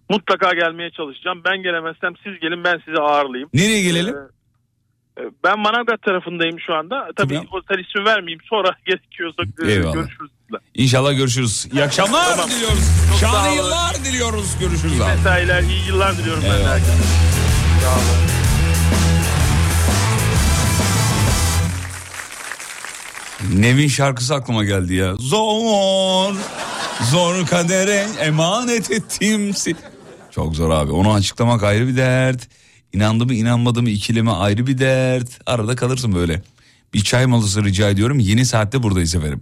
Mutlaka gelmeye çalışacağım. Ben gelemezsem siz gelin ben sizi ağırlayayım. Nereye gelelim? Ee, Ben Manavgat tarafındayım şu anda. Tabii Tamam. otel ismi vermeyeyim. Sonra gerekiyorsa e, Eyvallah. görüşürüz. İnşallah görüşürüz. İyi akşamlar Tamam. diliyoruz. Çok Şahane yıllar diliyoruz. Görüşürüz abi. Mesailer, iyi yıllar diliyorum ben de herkese. Sağ olun. Nevin şarkısı aklıma geldi ya. Zor, zor kadere emanet ettim. Çok zor abi. Onu açıklamak ayrı bir dert. İnandı mı inanmadı mı ikileme ayrı bir dert. Arada kalırsın böyle. Bir çay molası rica ediyorum. Yeni saatte buradayız efendim.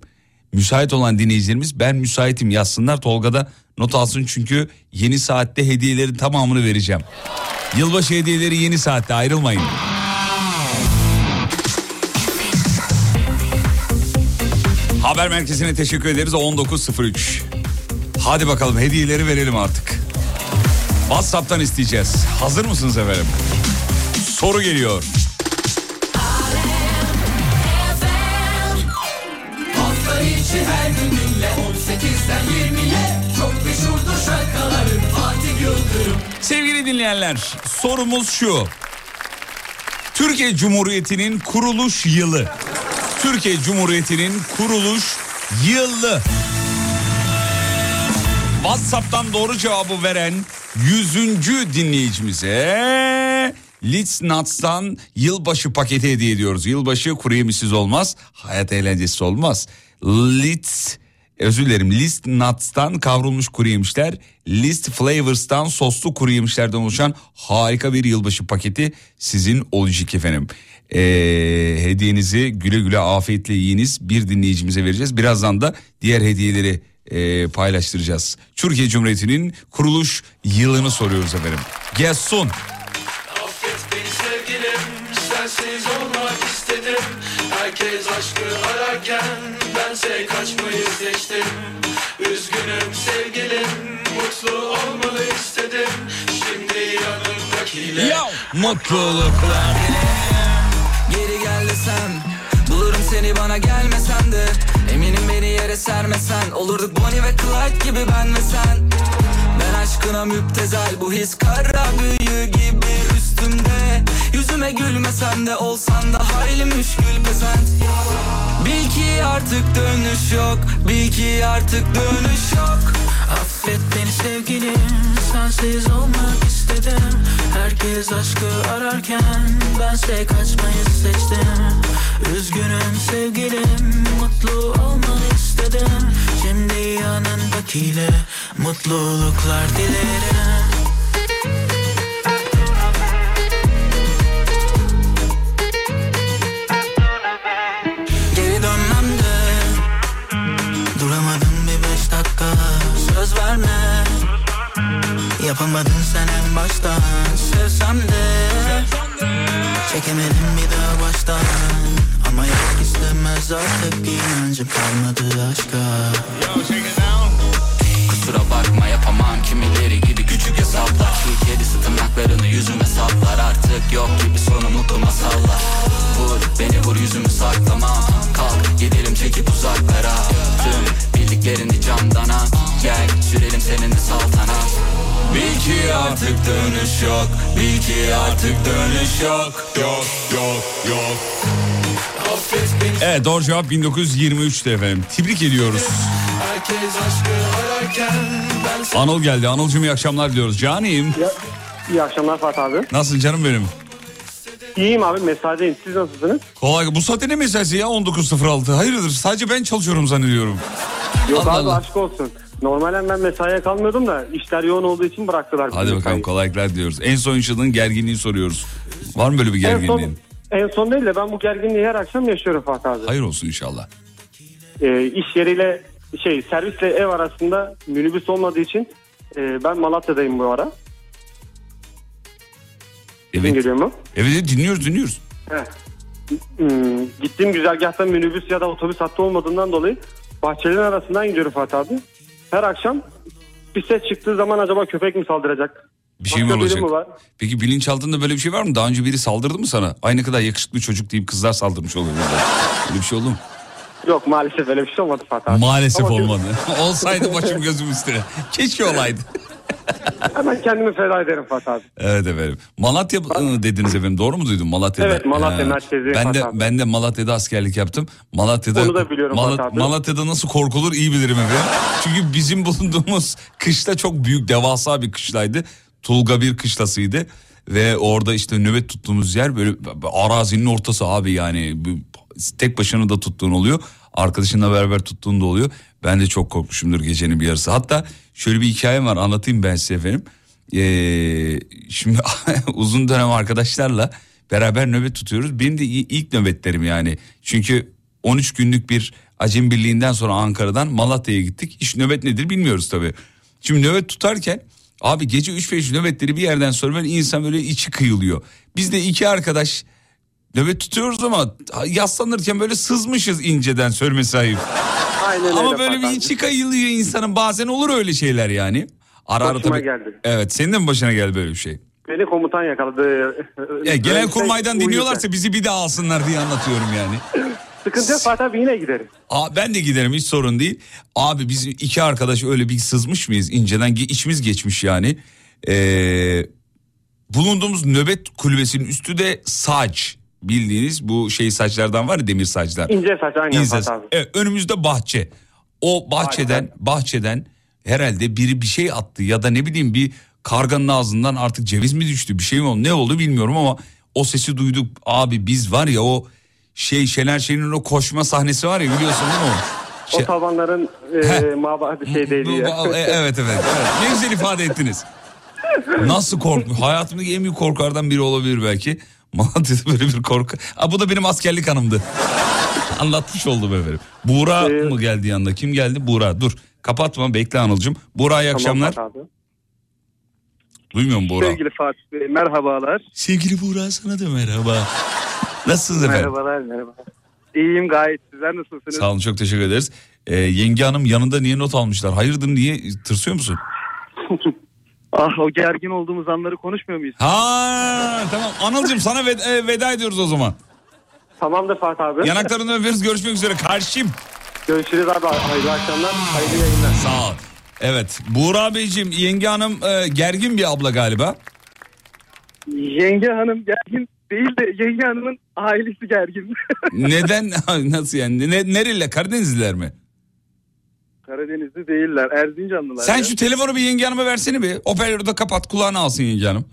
Müsait olan dinleyicilerimiz ben müsaitim yazsınlar. Tolga'da not alsın çünkü yeni saatte hediyelerin tamamını vereceğim. Yılbaşı hediyeleri yeni saatte ayrılmayın. Haber merkezine teşekkür ederiz 19.03. Hadi bakalım hediyeleri verelim artık. WhatsApp'tan isteyeceğiz. Hazır mısınız efendim? Soru geliyor. Hafta içi her gün dinle 18'den 20'ye Çok meşhurdur şarkıların Fatih Yıldırım Sevgili dinleyenler sorumuz şu. Türkiye Cumhuriyeti'nin kuruluş yılı. Türkiye Cumhuriyeti'nin kuruluş yılı. WhatsApp'tan doğru cevabı veren 100. dinleyicimize Litz Nuts'tan yılbaşı paketi hediye ediyoruz. Yılbaşı kuru yemişsiz olmaz, hayat eğlencesi olmaz. Litz özür dilerim List Nuts'tan kavrulmuş kuru yemişler, List Flavors'tan soslu kuru yemişlerden oluşan harika bir yılbaşı paketi sizin olacak efendim. Ee, hediyenizi güle güle afiyetle yiyiniz bir dinleyicimize vereceğiz. Birazdan da diğer hediyeleri e, paylaştıracağız. Türkiye Cumhuriyeti'nin kuruluş yılını soruyoruz efendim. İstedim Herkes aşkı ararken Bense kaçmayı seçtim Üzgünüm sevgilim Mutlu olmanı istedim Şimdi yanımdakiyle Ya mutluluklar. Geri gel desem Bulurum seni bana gelmesen de. Eminim beni yere sermesen. Olurduk Bonnie ve Clyde gibi ben ve sen. Ben aşkına müptezel Bu his kara büyü gibi üstümde. Yüzüme gülmesen de olsan da hayli müşkül pesent. Bil ki artık dönüş yok Bil ki artık dönüş yok Affet beni sevgilim Sensiz olmak istedim. Herkes aşkı ararken Bense kaçmayı seçtim. Üzgünüm sevgilim Mutlu olmanı istedim. Şimdi yanındakiyle Mutluluklar dilerim Yapamadın sen en baştan. Sevsem de Çekemedim bir daha baştan. Ama yok istemez artık inancım kalmadı aşka. Kusura bakma yapamam kimileri gibi küçük hesaplar. Şu kedisi tırnaklarını yüzüme saplar. Artık yok gibi sorumluluk masallar. Vur beni vur yüzümü saklamam Kalk gidelim çekip uzaklara. Tüm bildiklerini camdan at Gel sürelim seninle saltanat Bil ki artık dönüş yok. Bil ki artık dönüş yok. Yok yok yok. Evet doğru cevap 1923'te efendim. Tebrik ediyoruz. Anıl geldi. Anılcım iyi akşamlar diyoruz. Caniyim. İyi akşamlar Fatih abi. Nasılsın canım benim? İyiyim abi mesaideyim. Siz nasılsınız? Kolay Bu saatte ne mesaisi ya 19.06? Hayırdır sadece ben çalışıyorum zannediyorum. Yok Allah abi Allah. aşk olsun. Normalen ben mesaiye kalmıyordum da işler yoğun olduğu için bıraktılar. Hadi bakalım kolaylıklar diyoruz. En son yaşadığın gerginliği soruyoruz. Var mı böyle bir En son, gerginliğin? en son değil de ben bu gerginliği her akşam yaşıyorum Fatih abi. Hayır olsun inşallah. Ee, iş yeriyle şey servisle ev arasında minibüs olmadığı için e, ben Malatya'dayım bu ara. Evet. Geliyor mu? Evet evet, dinliyoruz dinliyoruz. Heh. Hmm, gittiğim güzergahta minibüs ya da otobüs hattı olmadığından dolayı bahçelerin arasından gidiyorum Fatih abi. Her akşam bir ses çıktığı zaman acaba köpek mi saldıracak? Bir şey mi Başka biri olacak? mi var? Peki bilinçaltında böyle bir şey var mı? Daha önce biri saldırdı mı sana? Aynı kadar yakışıklı çocuk deyip kızlar saldırmış oluyor. Böyle bir şey oldu mu? Yok maalesef öyle bir şey olmadı Fatih abi. Maalesef Ama olmadı. Olsaydı başım gözüm üstüne. Keşke olaydı. Hemen kendimi feda ederim Fatih abi. Evet efendim. Malatya dediniz efendim. Doğru mu duydum Malatya'da? Evet, Malatya Ee, merkezi Ben de Fatih abi. ben de Malatya'da askerlik yaptım. Malatya'da Onu da biliyorum Fatih abi. Malatya'da nasıl korkulur iyi bilirim efendim. Çünkü bizim bulunduğumuz kışla çok büyük devasa bir kışlaydı. Tulga bir kışlasıydı ve orada işte nöbet tuttuğumuz yer böyle arazinin ortası abi yani tek başına da tuttuğun oluyor. Arkadaşınla beraber tuttuğun da oluyor. Ben de çok korkmuşumdur gecenin bir yarısı. Hatta şöyle bir hikayem var anlatayım ben size efendim. Ee, şimdi uzun dönem arkadaşlarla beraber nöbet tutuyoruz. Benim de ilk nöbetlerim yani. Çünkü 13 günlük bir acem birliğinden sonra Ankara'dan Malatya'ya gittik. İş nöbet nedir bilmiyoruz tabii. Şimdi nöbet tutarken abi gece 3-5 nöbetleri bir yerden sonra böyle insan böyle içi kıyılıyor. Biz de iki arkadaş nöbet tutuyoruz ama yaslanırken böyle sızmışız inceden söylemesi ayıp. Aynen öyle. Ama böyle Fatih bir içi kayılıyor insanın bazen olur öyle şeyler yani. Ara ara tabii. geldi. Evet senin de mi başına geldi böyle bir şey? Beni komutan yakaladı. Ya, genel Böyle kurmaydan uyurken. dinliyorlarsa bizi bir daha alsınlar diye anlatıyorum yani. Sıkıntı yok Fatih abi yine gideriz. Aa, ben de giderim hiç sorun değil. Abi biz iki arkadaş öyle bir sızmış mıyız inceden içimiz geçmiş yani. Ee, bulunduğumuz nöbet kulübesinin üstü de saç bildiğiniz bu şey saçlardan var ya demir saçlar. İnce saç aynen İnce- abi. Evet, önümüzde bahçe. O bahçeden bahçeden herhalde biri bir şey attı ya da ne bileyim bir karganın ağzından artık ceviz mi düştü bir şey mi oldu ne oldu bilmiyorum ama o sesi duyduk abi biz var ya o şey Şener Şen'in o koşma sahnesi var ya biliyorsun değil mi o? O Şey- tavanların e, mabadi şeydeydi ya. e- evet, evet evet ne güzel ifade ettiniz. Nasıl korkmuş hayatımdaki en büyük korkulardan biri olabilir belki. Malatya'da böyle bir korku. Aa, bu da benim askerlik anımdı. Anlatmış oldum efendim. Buğra Ee, mı geldi yanında? Kim geldi? Buğra. Dur. Kapatma bekle Anıl'cım. Buğra iyi akşamlar. Tamam abi. Duymuyor musun Buğra? Sevgili Fatih Bey merhabalar. Sevgili Buğra sana da merhaba. Nasılsınız efendim? Merhabalar merhabalar. İyiyim gayet sizler nasılsınız? Sağ olun çok teşekkür ederiz. Ee, yenge hanım yanında niye not almışlar? Hayırdır niye tırsıyor musun? Ah o gergin olduğumuz anları konuşmuyor muyuz? Ha tamam Anıl'cım sana ved- e, veda ediyoruz o zaman. Tamamdır Fatih abi. Yanaklarını öperiz görüşmek üzere karşım. Görüşürüz abi. Hayırlı akşamlar. Hayırlı yayınlar. Sağ ol. Evet Buğra Beyciğim yenge hanım e, gergin bir abla galiba. Yenge hanım gergin değil de yenge hanımın ailesi gergin. Neden nasıl yani ne, nereli Karadenizliler mi? Karadenizli değiller Erzincanlılar. Sen ya. şu telefonu bir yenge hanıma versene bir. Operatörü de kapat kulağını alsın yenge hanım.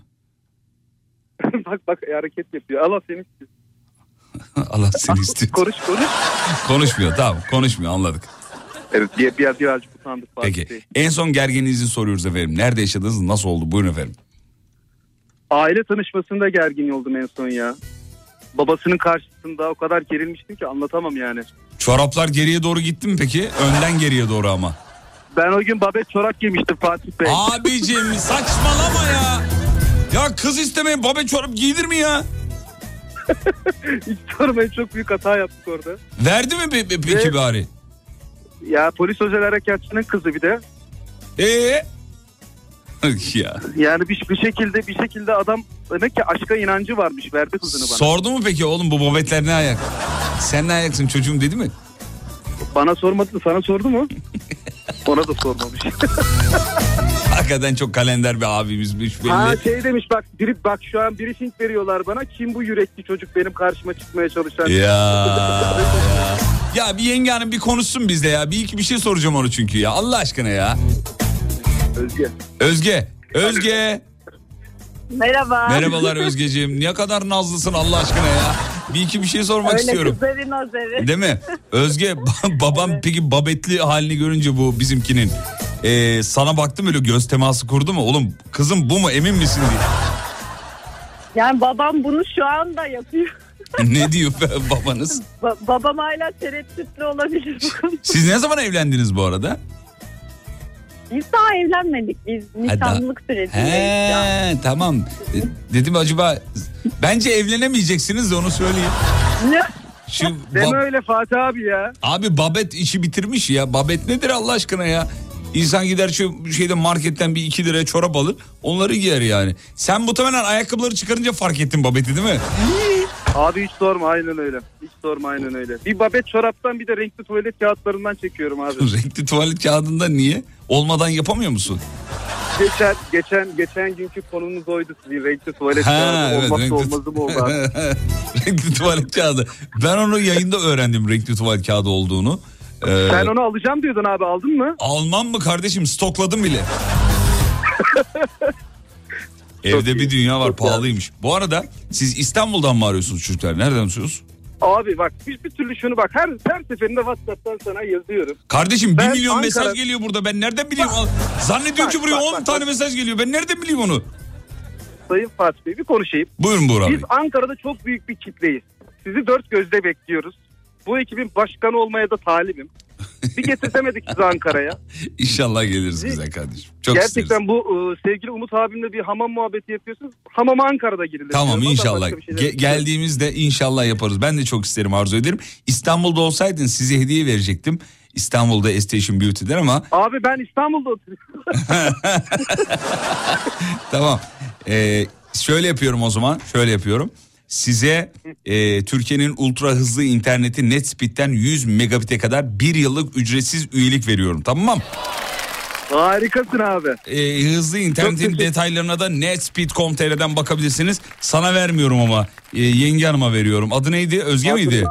bak bak hareket yapıyor. Allah seni Allah seni istiyor. konuş konuş. Konuşmuyor tamam konuşmuyor anladık. Evet bir, bir, birazcık utandık Peki Bey. en son gerginliğinizi soruyoruz efendim. Nerede yaşadınız nasıl oldu buyurun efendim. Aile tanışmasında gergin oldum en son ya. Babasının karşısında o kadar gerilmiştim ki anlatamam yani. Çoraplar geriye doğru gitti mi peki? Önden geriye doğru ama. Ben o gün babet çorap giymiştim Fatih Bey. Abicim saçmalama ya. Ya kız istemeyin babe çorap giydir mi ya? Hiç sormayın çok büyük hata yaptık orada. Verdi mi pe- pe- peki bari? Ya polis özel harekatçının kızı bir de. Ee? Ya. Yani bir, bir şekilde bir şekilde adam demek ki aşka inancı varmış verdi kızını bana. Sordu mu peki oğlum bu babetler ne ayak? Sen ne ayaksın çocuğum dedi mi? Bana sormadı sana sordu mu? Ona da sormamış. Hakikaten çok kalender bir abimizmiş belli. ha şey demiş bak biri, bak şu an briefing veriyorlar bana. Kim bu yürekli çocuk benim karşıma çıkmaya çalışan? Ya, ya. Ya bir yenge hanım bir konuşsun bizde ya. Bir iki bir şey soracağım onu çünkü ya. Allah aşkına ya. Özge. Özge. Özge. Merhaba. Merhabalar Özgeciğim. Ne kadar nazlısın Allah aşkına ya. Bir iki bir şey sormak Öyle istiyorum. kızların özeri. Değil mi? Özge ba- babam peki babetli halini görünce bu bizimkinin ee, sana baktım öyle göz teması kurdu mu? Oğlum kızım bu mu emin misin diye. Yani babam bunu şu anda yapıyor. ne diyor babanız? Ba- babam hala tereddütlü olabilir. Siz ne zaman evlendiniz bu arada? Biz daha evlenmedik. Biz nişanlılık sürecindeyiz şu an. He tamam. Dedim acaba bence evlenemeyeceksiniz de onu söyleyeyim. Ne? Şu Deme ba- öyle Fatih abi ya. abi babet işi bitirmiş ya. Babet nedir Allah aşkına ya? İnsan gider şu şeyde marketten bir iki liraya çorap alır. Onları giyer yani. Sen muhtemelen ayakkabıları çıkarınca fark ettin babeti değil mi? Abi hiç sorma aynen öyle. Hiç sorma aynen öyle. Bir babet çoraptan bir de renkli tuvalet kağıtlarından çekiyorum abi. Renkli tuvalet kağıdında niye? Olmadan yapamıyor musun? geçen geçen geçen günkü konumuz oydu sizin renkli tuvalet kağıdı olmazsa renkli- olmazı mı oldu abi? renkli tuvalet kağıdı. Ben onu yayında öğrendim renkli tuvalet kağıdı olduğunu. Ee, Sen onu alacağım diyordun abi aldın mı? Almam mı kardeşim stokladım bile. Evde bir dünya var pahalıymış. Bu arada siz İstanbul'dan mı arıyorsunuz çocuklar? Nereden arıyorsunuz? Abi bak bir, bir türlü şunu bak her her seferinde WhatsApp'tan sana yazıyorum. Kardeşim 1 Ben milyon Ankara- mesaj geliyor burada. Ben nereden bileyim? Zannediyorum Bak, ki buraya bak, 10 bak, tane bak. mesaj geliyor. Ben nereden bileyim onu? Sayın Fatih Bey bir konuşayım. Buyurun Buğra Bey. Biz Ankara'da çok büyük bir kitleyiz. Sizi dört gözle bekliyoruz. Bu ekibin başkanı olmaya da talibim. Bir getirtemedik sizi Ankara'ya. İnşallah geliriz güzel kardeşim. Çok Gerçekten isteriz. bu e, sevgili Umut abimle bir hamam muhabbeti yapıyorsunuz. Hamama Ankara'da girilir. Tamam. Ondan inşallah. şey Ge- geldiğimizde inşallah yaparız. Ben de çok isterim arzu ederim. İstanbul'da olsaydın size hediye verecektim. İstanbul'da Estation Beauty'den ama Abi ben İstanbul'da oturuyorum. tamam. Ee, şöyle yapıyorum o zaman. Şöyle yapıyorum. Size e, Türkiye'nin ultra hızlı interneti NetSpeed'den 100 megabit'e kadar bir yıllık ücretsiz üyelik veriyorum. Tamam mı? Harikasın abi. Ee, hızlı internetin detaylarına da netspeed.com.tr'den bakabilirsiniz. Sana vermiyorum ama e, yenge hanıma veriyorum. Adı neydi? Özge miydi?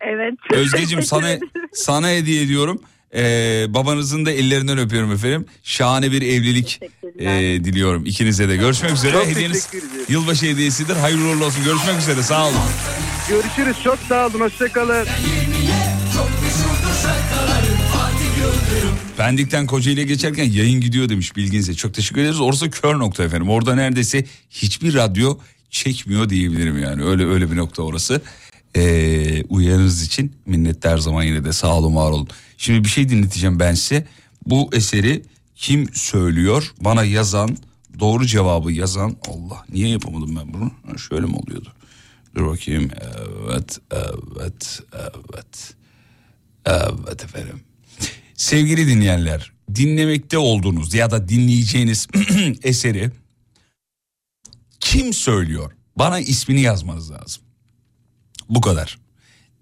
Evet. Özgecim sana sana hediye ediyorum. Ee, babanızın da ellerinden öpüyorum efendim. Şahane bir evlilik e, diliyorum ikinize de. Görüşmek üzere. Çok Hediyeniz yılbaşı hediyesidir. Hayırlı uğurlu olsun. Görüşmek üzere. Sağ olun. Görüşürüz. Çok sağ olun. Hoşçakalın. Pendik'ten Kocaeli'ye geçerken yayın gidiyor demiş bilginize. Çok teşekkür ederiz. Orası kör nokta efendim. Orada neredeyse hiçbir radyo çekmiyor diyebilirim yani. Öyle öyle bir nokta orası. Ee, uyarınız için minnettar her zaman yine de sağ olun var olun. Şimdi bir şey dinleteceğim ben size. Bu eseri kim söylüyor? Bana yazan doğru cevabı yazan Allah niye yapamadım ben bunu? Şöyle mi oluyordu? Dur bakayım. Evet, evet, evet. Evet efendim. Sevgili dinleyenler, dinlemekte olduğunuz ya da dinleyeceğiniz eseri kim söylüyor? Bana ismini yazmanız lazım. Bu kadar.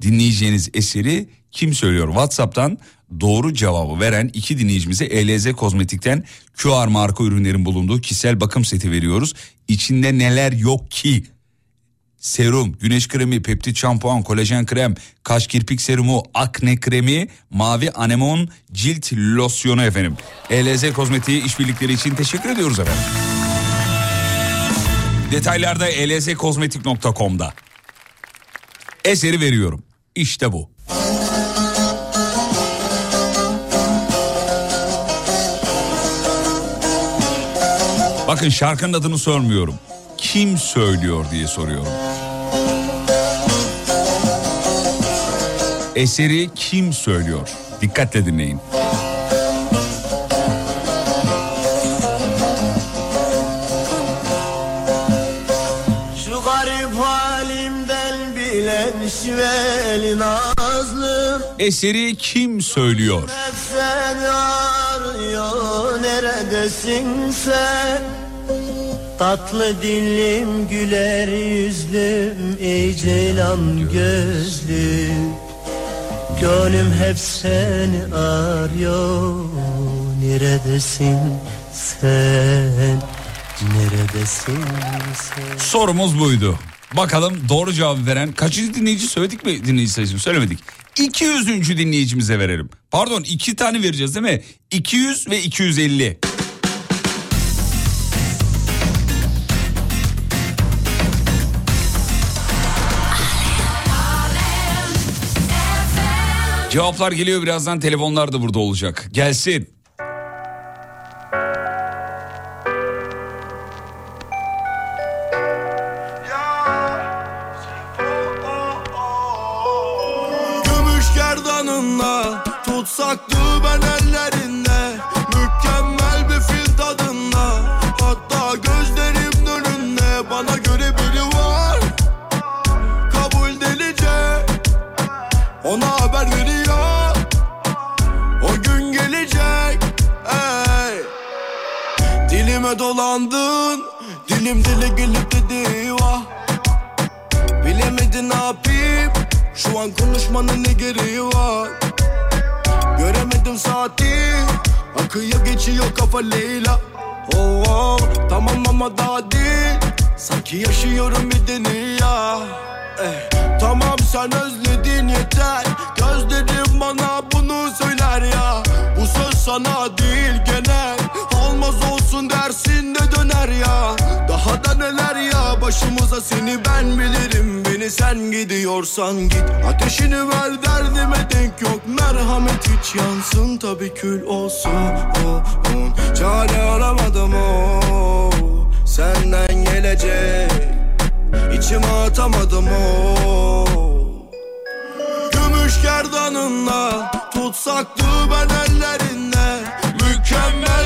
Dinleyeceğiniz eseri kim söylüyor? WhatsApp'tan doğru cevabı veren iki dinleyicimize ELZ Kozmetik'ten QR marka ürünlerin bulunduğu kişisel bakım seti veriyoruz. İçinde neler yok ki? Serum, güneş kremi, peptit şampuan, kolajen krem, kaş kirpik serumu, akne kremi, mavi anemon cilt losyonu efendim. ELZ Kozmetik'e işbirlikleri için teşekkür ediyoruz efendim. Detaylarda elzkozmetik.com'da. Eseri veriyorum. İşte bu. Bakın şarkının adını sormuyorum. Kim söylüyor diye soruyorum. Eseri kim söylüyor? Dikkatle dinleyin. Şu garip halimden bilen şiveli nazlım Eseri kim söylüyor? Hep seni arıyor neredesin sen Tatlı dilim güler yüzlüm ey ceylan gözlüm Gönlüm hep seni arıyor Neredesin sen Neredesin sen Sorumuz buydu. Bakalım doğru cevabı veren kaçıncı dinleyici söyledik mi dinleyici sayısını söylemedik. 200. dinleyicimize verelim. Pardon iki tane vereceğiz değil mi? 200 ve 250. Cevaplar geliyor birazdan telefonlar da burada olacak. Gelsin. Dilime dolandın. Dilim dile gelip dedi vah. Bilemedin ne yapayım. Şu an konuşmanın ne gereği var? Göremedim saati. Akıyor geçiyor kafa Leyla. Oh, oh, Tamam ama daha değil. Sanki yaşıyorum bir dünya eh, Tamam sen özledin yeter. Gözlerim bana bunu söyler ya. Bu söz sana değil da neler ya? Başımıza seni ben bilirim. Beni sen gidiyorsan git. Ateşini ver derdime denk yok. Merhamet hiç yansın. Tabi kül olsun. Oh, oh. Çare aramadım o. Senden gelecek. İçime atamadım o. Gümüş gerdanınla Tutsaktı ben ellerinde. Mükemmel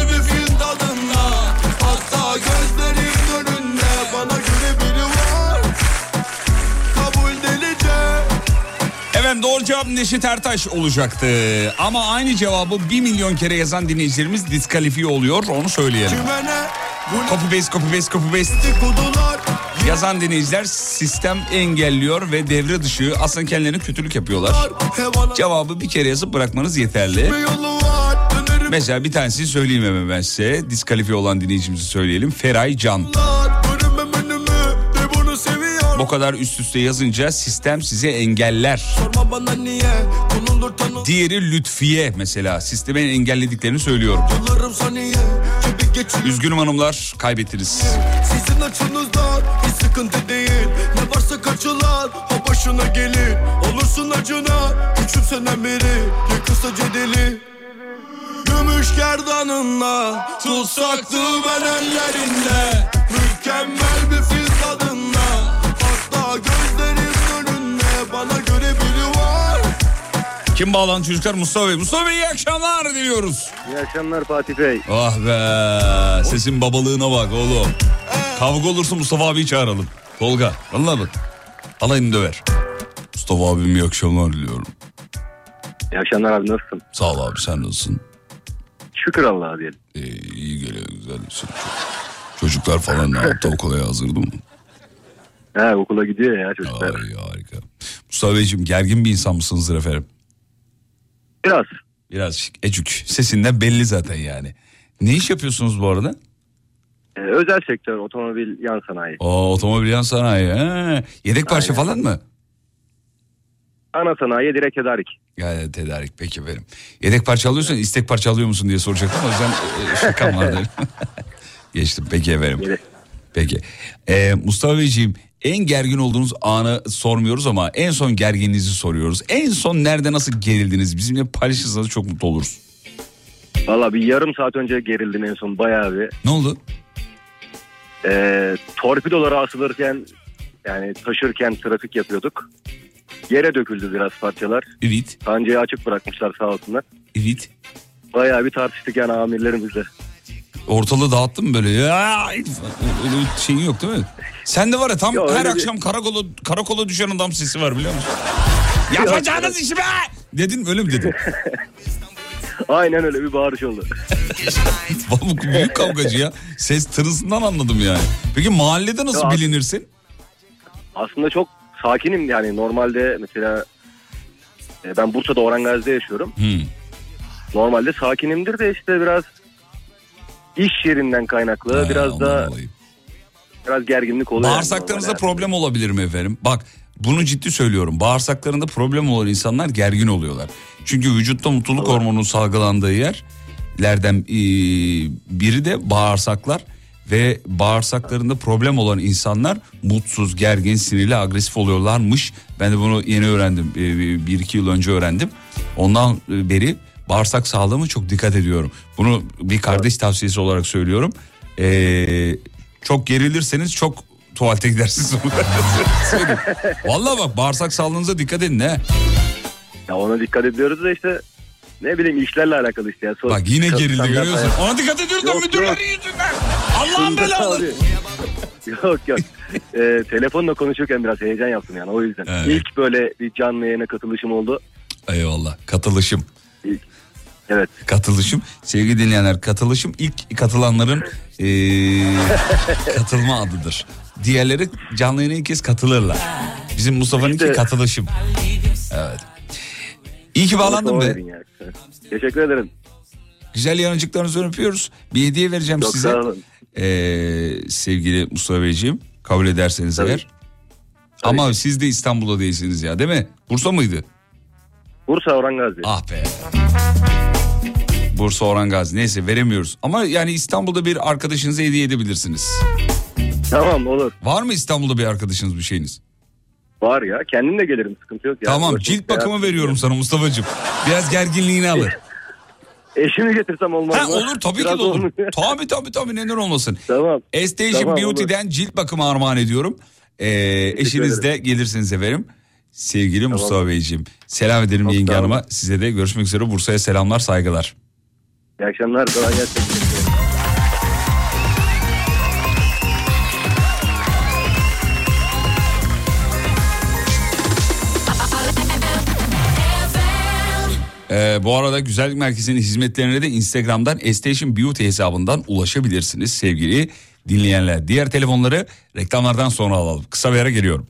cevap Neşet Ertaş olacaktı. Ama aynı cevabı 1 milyon kere yazan dinleyicilerimiz diskalifiye oluyor. Onu söyleyelim. Copy paste, copy paste, copy paste. Yazan dinleyiciler sistem engelliyor ve devre dışı aslında kendilerine kötülük yapıyorlar. Cevabı bir kere yazıp bırakmanız yeterli. bir Mesela bir tanesini söyleyeyim hemen ben size. Diskalifiye olan dinleyicimizi söyleyelim. Feray Can. Bunu Bu kadar üst üste yazınca sistem size engeller. Diğeri Lütfiye mesela. Sistemin engellediklerini söylüyorum. Üzgünüm hanımlar kaybettiniz. Sizin açınızdan hiç sıkıntı değil Ne varsa kaçılan o başına gelir Olursun acına küçümsenen biri Yıkılsa deli Gümüş gerdanınla Tutsaktı ben ellerinde Mükemmel bir fil önünde Bana göre biri var Kim bağlandı çocuklar? Mustafa Bey. Mustafa Bey iyi akşamlar diliyoruz. İyi akşamlar Fatih Bey. Ah be sesin babalığına bak oğlum. Kavga olursa Mustafa abiyi çağıralım. Tolga vallahi bak. Alayını döver. Mustafa abim iyi akşamlar diliyorum. İyi akşamlar abi nasılsın? Sağ ol abi sen nasılsın? Şükür Allah'a diyelim. Ee, iyi geliyor güzel. Çocuk- Çocuklar falan ne yaptı okula yazdırdı mı? He okula gidiyor ya çocuklar. Ay harika. Mustafa Beyciğim gergin bir insan mısınızdır efendim? Biraz. Biraz ecük. Sesinden belli zaten yani. Ne iş yapıyorsunuz bu arada? Ee, özel sektör otomobil yan sanayi. Oo, otomobil yan sanayi. He. Yedek parça Aynen. falan mı? Ana sanayi direkt tedarik. Yani tedarik peki efendim. Yedek parça alıyorsan istek parça alıyor musun diye soracaktım. O yüzden e, şakam vardı. Geçtim peki efendim. Peki. Ee, Mustafa Beyciğim en gergin olduğunuz anı sormuyoruz ama en son gerginliğinizi soruyoruz. En son nerede nasıl gerildiniz? Bizimle paylaşırsanız çok mutlu oluruz. Valla bir yarım saat önce gerildim en son bayağı bir. Ne oldu? Ee, torpidolara asılırken yani taşırken trafik yapıyorduk. Yere döküldü biraz parçalar. Evet. Kancayı açık bırakmışlar sağ olsunlar. Evet. Bayağı bir tartıştık yani amirlerimizle. Ortalığı dağıttın mı böyle? Ya, öyle bir şeyin yok değil mi? Sen de var ya tam Yok, her öyle bir- akşam karakola, karakola düşen adam sesi var biliyor musun? Yapacağınız işi be! Dedin öyle mi dedin? Aynen öyle bir bağırış oldu. Bu büyük kavgacı ya. Ses tınısından anladım yani. Peki mahallede nasıl Ya- bilinirsin? Aslında çok sakinim yani normalde mesela e, ben Bursa'da Orhangazi'de yaşıyorum. Hmm. Normalde sakinimdir de işte biraz iş yerinden kaynaklı Ha, biraz da biraz gerginlik oluyor. Bağırsaklarınızda problem olabilir mi efendim? Bak bunu ciddi söylüyorum. Bağırsaklarında problem olan insanlar gergin oluyorlar. Çünkü vücutta mutluluk hormonu salgılandığı yerlerden e, biri de bağırsaklar ve bağırsaklarında problem olan insanlar mutsuz, gergin, sinirli, agresif oluyorlarmış. Ben de bunu yeni öğrendim. E, bir iki yıl önce öğrendim. Ondan beri bağırsak sağlığıma çok dikkat ediyorum. Bunu bir kardeş tavsiyesi olarak söylüyorum. E, çok gerilirseniz çok tuvalete gidersiniz. Vallahi bak bağırsak sağlığınıza dikkat edin he. Ya ona dikkat ediyoruz da işte ne bileyim işlerle alakalı işte. Ya. Bak yine gerildi görüyorsun. hayat. Ona dikkat ediyoruz da müdürlerin yüzünden. Allah'ın belalı. yok yok. Ee, telefonla konuşurken biraz heyecan yaptım yani o yüzden. Evet. İlk böyle bir canlı yayına katılışım oldu. Eyvallah katılışım. Evet. Katılışım. Sevgili dinleyenler katılışım ilk katılanların eee, katılma adıdır. Diğerleri canlı yayına ilk kez katılırlar. Bizim Mustafa'nınki İşte- katılışım. Evet. İyi ki bağlandın be. Teşekkür ederim. Güzel yanıcıklarınızı öpüyoruz. Bir hediye vereceğim Çok size. Ee, sevgili Mustafa Beyciğim kabul ederseniz eğer. Ama siz de İstanbul'da değilsiniz ya değil mi? Bursa mıydı? Bursa Orhangazi. Ah be. Bursa Orhan Gazi. Neyse veremiyoruz. Ama yani İstanbul'da bir arkadaşınıza hediye edebilirsiniz. Tamam olur. Var mı İstanbul'da bir arkadaşınız bir şeyiniz? Var ya kendim de gelirim sıkıntı yok. Ya. tamam Uğraşmak cilt bakımı ya. veriyorum sana Mustafa'cığım. Biraz gerginliğini alır. Eşimi getirsem olmaz Ha, mı? olur tabii Biraz ki de olur. olmuyor. tabii tabii tabii neden olmasın. Tamam. Estation Tamam, Beauty'den cilt bakımı armağan ediyorum. Ee, eşiniz de gelirsiniz efendim. Sevgili Mustafa Beyciğim. Selam ederim Çok yenge hanıma. Size de görüşmek üzere. Bursa'ya selamlar saygılar. İyi akşamlar. Kolay gelsin. Ee, bu arada Güzellik Merkezi'nin hizmetlerine de Instagram'dan Estation Beauty hesabından ulaşabilirsiniz sevgili dinleyenler. Diğer telefonları reklamlardan sonra alalım. Kısa bir ara geliyorum.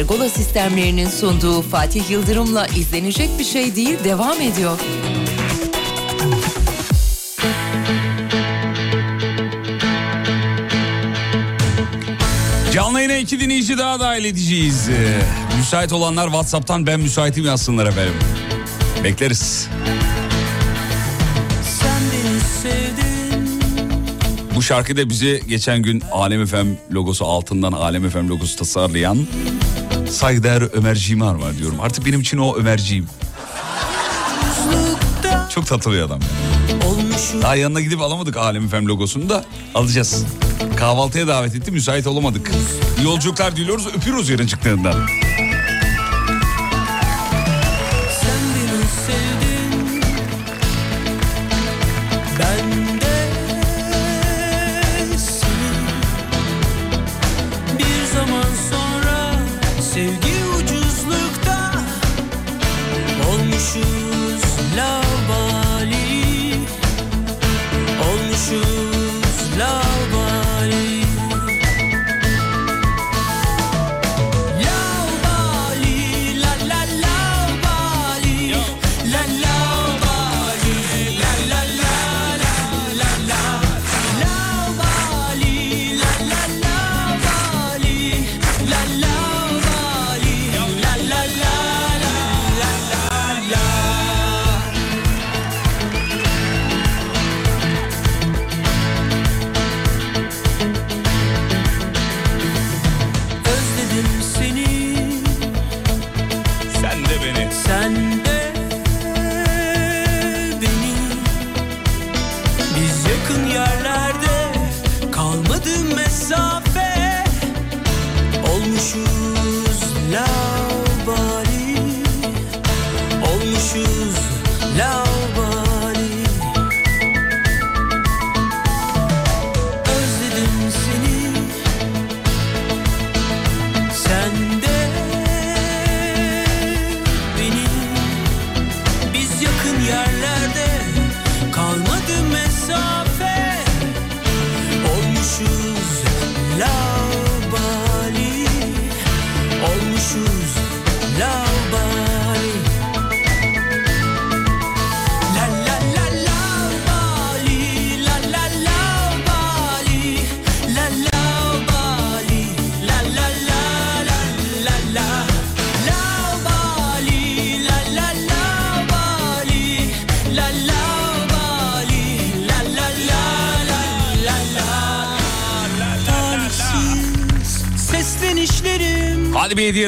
Pergola sistemlerinin sunduğu Fatih Yıldırım'la izlenecek bir şey değil devam ediyor. Canlı yayına iki dinleyici daha dahil edeceğiz. Ee, müsait olanlar WhatsApp'tan ben müsaitim yazsınlar efendim. Bekleriz. Bu şarkıyı da bize geçen gün Alem FM logosu altından Alem FM logosu tasarlayan saygıdeğer Ömerciğim var diyorum. Artık benim için o Ömerciğim. Çok tatlı bir adam. olmuşum Daha yanına gidip alamadık Alem FM logosunu da alacağız. Kahvaltıya davet etti müsait olamadık. Yolculuklar diliyoruz öpüyoruz yarın çıktığından.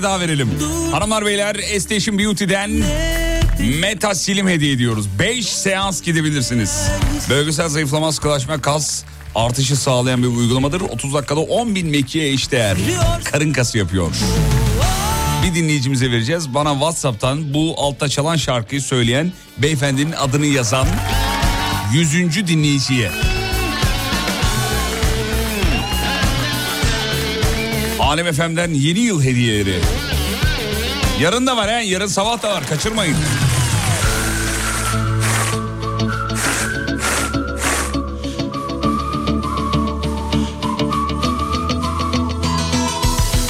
Daha verelim. Hanımlar beyler Estation Beauty'den Meta Silim hediye ediyoruz. 5 seans gidebilirsiniz. Bölgesel zayıflama, sıkılaşma, kas artışı sağlayan bir uygulamadır. 30 dakikada 10 bin mekiğe eşdeğer. Karın kası yapıyor. Bir dinleyicimize vereceğiz. Bana Whatsapp'tan bu altta çalan şarkıyı söyleyen beyefendinin adını yazan 100. dinleyiciye. Alem FM'den yeni yıl hediyeleri. Yarın da var he, yarın sabah da var kaçırmayın.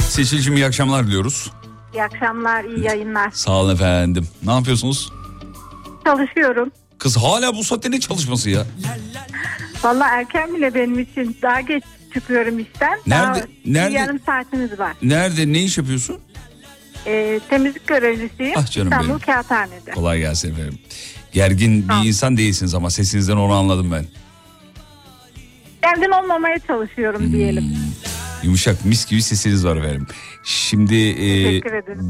Seçil'cim iyi akşamlar diliyoruz. İyi akşamlar, iyi yayınlar. Sağ olun efendim. Ne yapıyorsunuz? Çalışıyorum. Kız hala bu saatte ne çalışması ya? Valla erken bile benim için. Daha geç çıkıyorum işten. Nerede- Daha nerede- yarım saatimiz var. Nerede ne iş yapıyorsun? Ee, temizlik görevlisiyim. Ah canım İstanbul benim. Kağıthane'de. Kolay gelsin efendim. Gergin bir insan değilsiniz ama sesinizden onu anladım ben. Gergin olmamaya çalışıyorum Hmm. diyelim. Yumuşak mis gibi sesiniz var efendim. Şimdi e,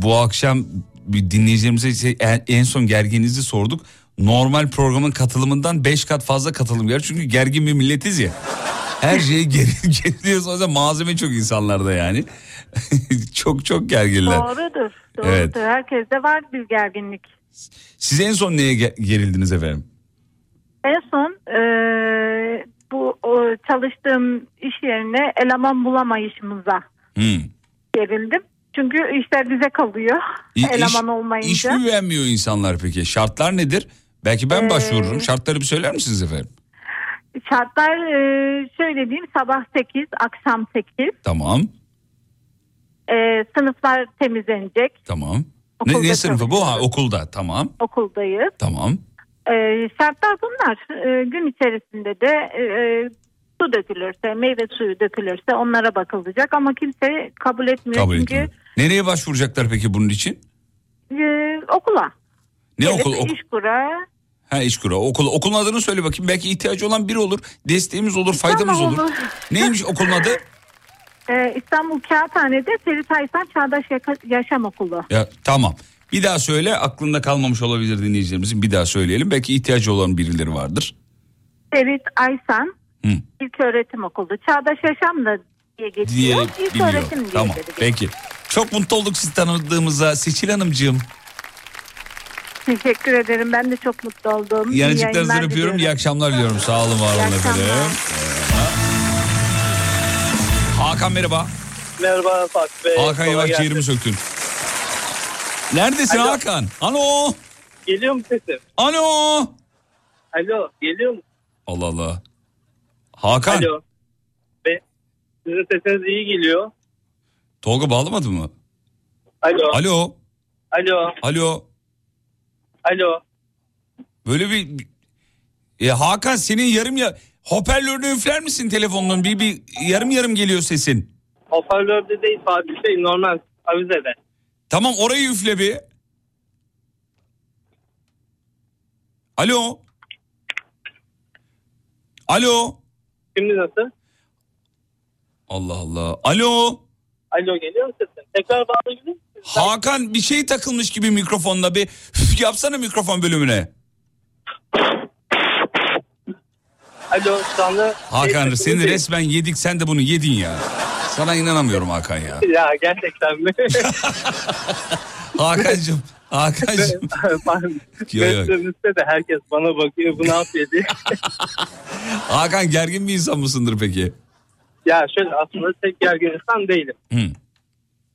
bu akşam bir dinleyicilerimize en, en son gergininizi sorduk. Normal programın katılımından 5 kat fazla katılım geldi. Çünkü gergin bir milletiz ya. Her şeye geri, geriliyoruz. O yüzden malzeme çok insanlarda yani. çok çok gerginler. Doğrudur. Doğrudur. Evet. Herkeste var bir gerginlik. Siz en son neye ge- gerildiniz efendim? En son e, bu o, çalıştığım iş yerine eleman bulamayışımıza Hmm. gerildim. Çünkü işler bize kalıyor. İ- eleman iş- olmayınca. İş mi beğenmiyor insanlar peki? Şartlar nedir? Belki ben Ee, başvururum. Şartları bir söyler misiniz efendim? Şartlar e, şöyle diyeyim sabah 8 akşam 8 Tamam. e, sınıflar temizlenecek Tamam. Ne, Okulda ne sınıfı bu? Ha, okulda. Tamam. okuldayız. Tamam. E, şartlar bunlar. E, gün içerisinde de e, e, su dökülürse meyve suyu dökülürse onlara bakılacak ama kimse kabul etmiyor. Kabul Çünkü etmiyor. Nereye başvuracaklar peki bunun için? e, okula. Ne Evet, okul? Ok- iş kura. Ha işkura. Okul. Okulun adını söyle bakayım. Belki ihtiyacı olan biri olur. Desteğimiz olur, faydamız olur. Neymiş okulun adı? E, İstanbul Kağıthane'de Ferit Aysan Çağdaş Yaşam Okulu. Ya tamam. Bir daha söyle. Aklında kalmamış olabilir dinleyicilerimizin. Bir daha söyleyelim. Belki ihtiyacı olan birileri vardır. Ferit Aysan Hı. İlköğretim Okulu. Çağdaş Yaşam da diye Diye geçiyor. biliyor. İlköğretim diye Tamam. Peki. Çok mutlu olduk sizi tanıdığımıza. Seçil Hanımcığım. Teşekkür ederim. Ben de çok mutlu oldum. İyi Yanıcıklarınızdan yayınlar öpüyorum. İyi diliyorum. akşamlar diliyorum. Sağ olun, var olun İyi akşamlar. efendim. Hakan merhaba. Merhaba Fatih Bey. Hakan Yavaş ciğerimi söktün. Neredesin Alo. Hakan? Alo. Geliyor mu sesim? Alo. Alo geliyor mu? Allah Allah. Hakan. Alo. Be, sizin sesiniz iyi geliyor. Tolga bağlamadı mı? Alo. Alo. Alo. Alo. Alo. Böyle bir... E, Hakan senin yarım ya... Hoparlörünü üfler misin telefonun? Bir, bir yarım yarım geliyor sesin. Hoparlörde değil Fatih Bey normal avizede. Tamam orayı üfle bir. Alo. Alo. Şimdi nasıl? Allah Allah. Alo. Alo geliyor mu sesim? Tekrar bağlayabilir miyim? Hakan bir şey takılmış gibi mikrofonla bir yapsana mikrofon bölümüne. Alo şu anda... Hakan Şey, seni resmen yedik sen de bunu yedin ya. Sana inanamıyorum Hakan ya. Ya gerçekten mi? Hakan'cığım. Hakan'cığım. Mesleğimizde de herkes bana bakıyor bu ne yapıyor diye. Hakan gergin bir insan mısındır peki? ya şöyle aslında tek gergin insan değilim. Hı.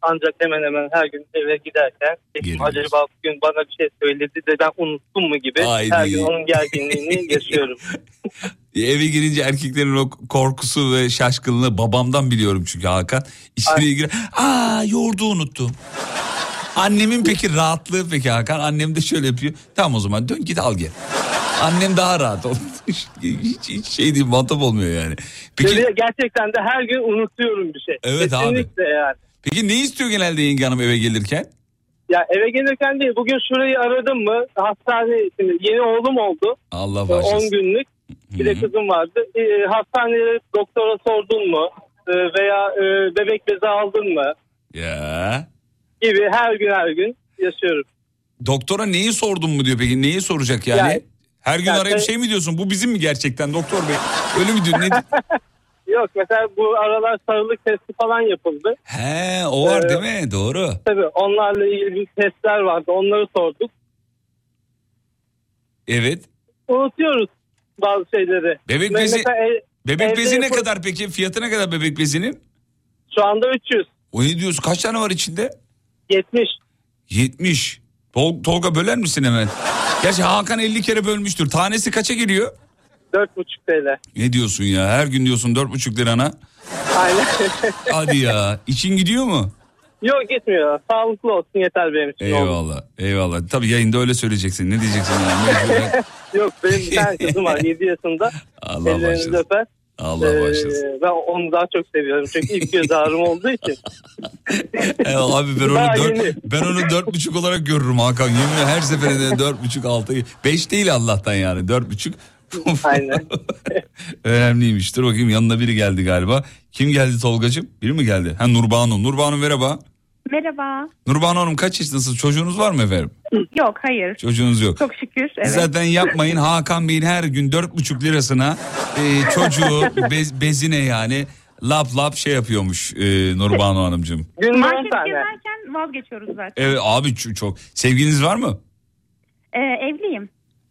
Ancak hemen hemen her gün eve giderken "Peki, acaba bugün bana bir şey söyledi de ben unuttum mu gibi Haydi. her gün onun gerginliğini yaşıyorum. E, Eve girince erkeklerin o korkusu ve şaşkınlığı babamdan biliyorum çünkü Hakan. İçeriye girer. Aa yoğurdu unuttum. Annemin peki rahatlığı peki Hakan. Annem de şöyle yapıyor. Tamam o zaman dön git al gel. Annem daha rahat. hiç, hiç şey değil muhatap olmuyor yani. Peki, Böyle gerçekten de her gün unutuyorum bir şey. Evet abi. Kesinlikle yani. Peki ne istiyor genelde yenge hanım eve gelirken? Ya eve gelirken değil bugün şurayı aradım mı hastane şimdi yeni oğlum oldu. Allah Ee, bağışlasın. 10 günlük bir de kızım vardı. Ee, hastaneye doktora sordun mu Ee, veya e, bebek bezi aldın mı Ya. gibi her gün her gün yaşıyorum. Doktora neyi sordun mu diyor peki? Neyi soracak yani? Yani- Her gün Yani- arayıp şey mi diyorsun? Bu bizim mi gerçekten doktor bey? Öyle mi diyor? Ne? Yok mesela bu aralar sarılık testi falan yapıldı. He o var Ee, değil mi? Doğru. Tabii onlarla ilgili bir testler vardı onları sorduk. Evet. Unutuyoruz bazı şeyleri. Bebek bezi mesela bebek bezi ne kadar peki? Fiyatı ne kadar bebek bezinin? Şu anda 300. O ne diyorsun? Kaç tane var içinde? 70. 70. Tol- Tolga böler misin hemen? Gerçi Hakan 50 kere bölmüştür. Tanesi kaça geliyor? 4,5 TL. Ne diyorsun ya? Her gün diyorsun 4,5 lirana. Aynen. Hadi ya. İçin gidiyor mu? Yok gitmiyor. Sağlıklı olsun yeter benim için. Eyvallah. Eyvallah. Tabii yayında öyle söyleyeceksin. Ne diyeceksin yani? Yok benim bir tane kızım var 7 yaşında. Allah Ellerinizi başlasın. öper. Allah Ee, bağışlasın. ben onu daha çok seviyorum. Çünkü ilk göz ağrım olduğu için. E, abi ben onu dört, yeni. ben onu dört buçuk olarak görürüm Hakan. Yemin her seferinde dört buçuk altı. Beş değil Allah'tan yani dört buçuk. Aynen. Önemliymiş. Dur bakayım yanına biri geldi galiba. Kim geldi Tolgacığım? Biri mi geldi? Ha Nurbanu. Nurbanu merhaba. Merhaba. Nurbanu Hanım kaç yaşındasınız? Çocuğunuz var mı efendim? Yok hayır. Çocuğunuz yok. Çok şükür. Evet. Zaten yapmayın Hakan Bey'in her gün dört buçuk lirasına e, çocuğu bez- bezine yani lap lap şey yapıyormuş e, Nurbanu Hanımcığım. Market gezerken vazgeçiyoruz zaten. Evet abi çok. Sevginiz var mı? Ee, evliyim.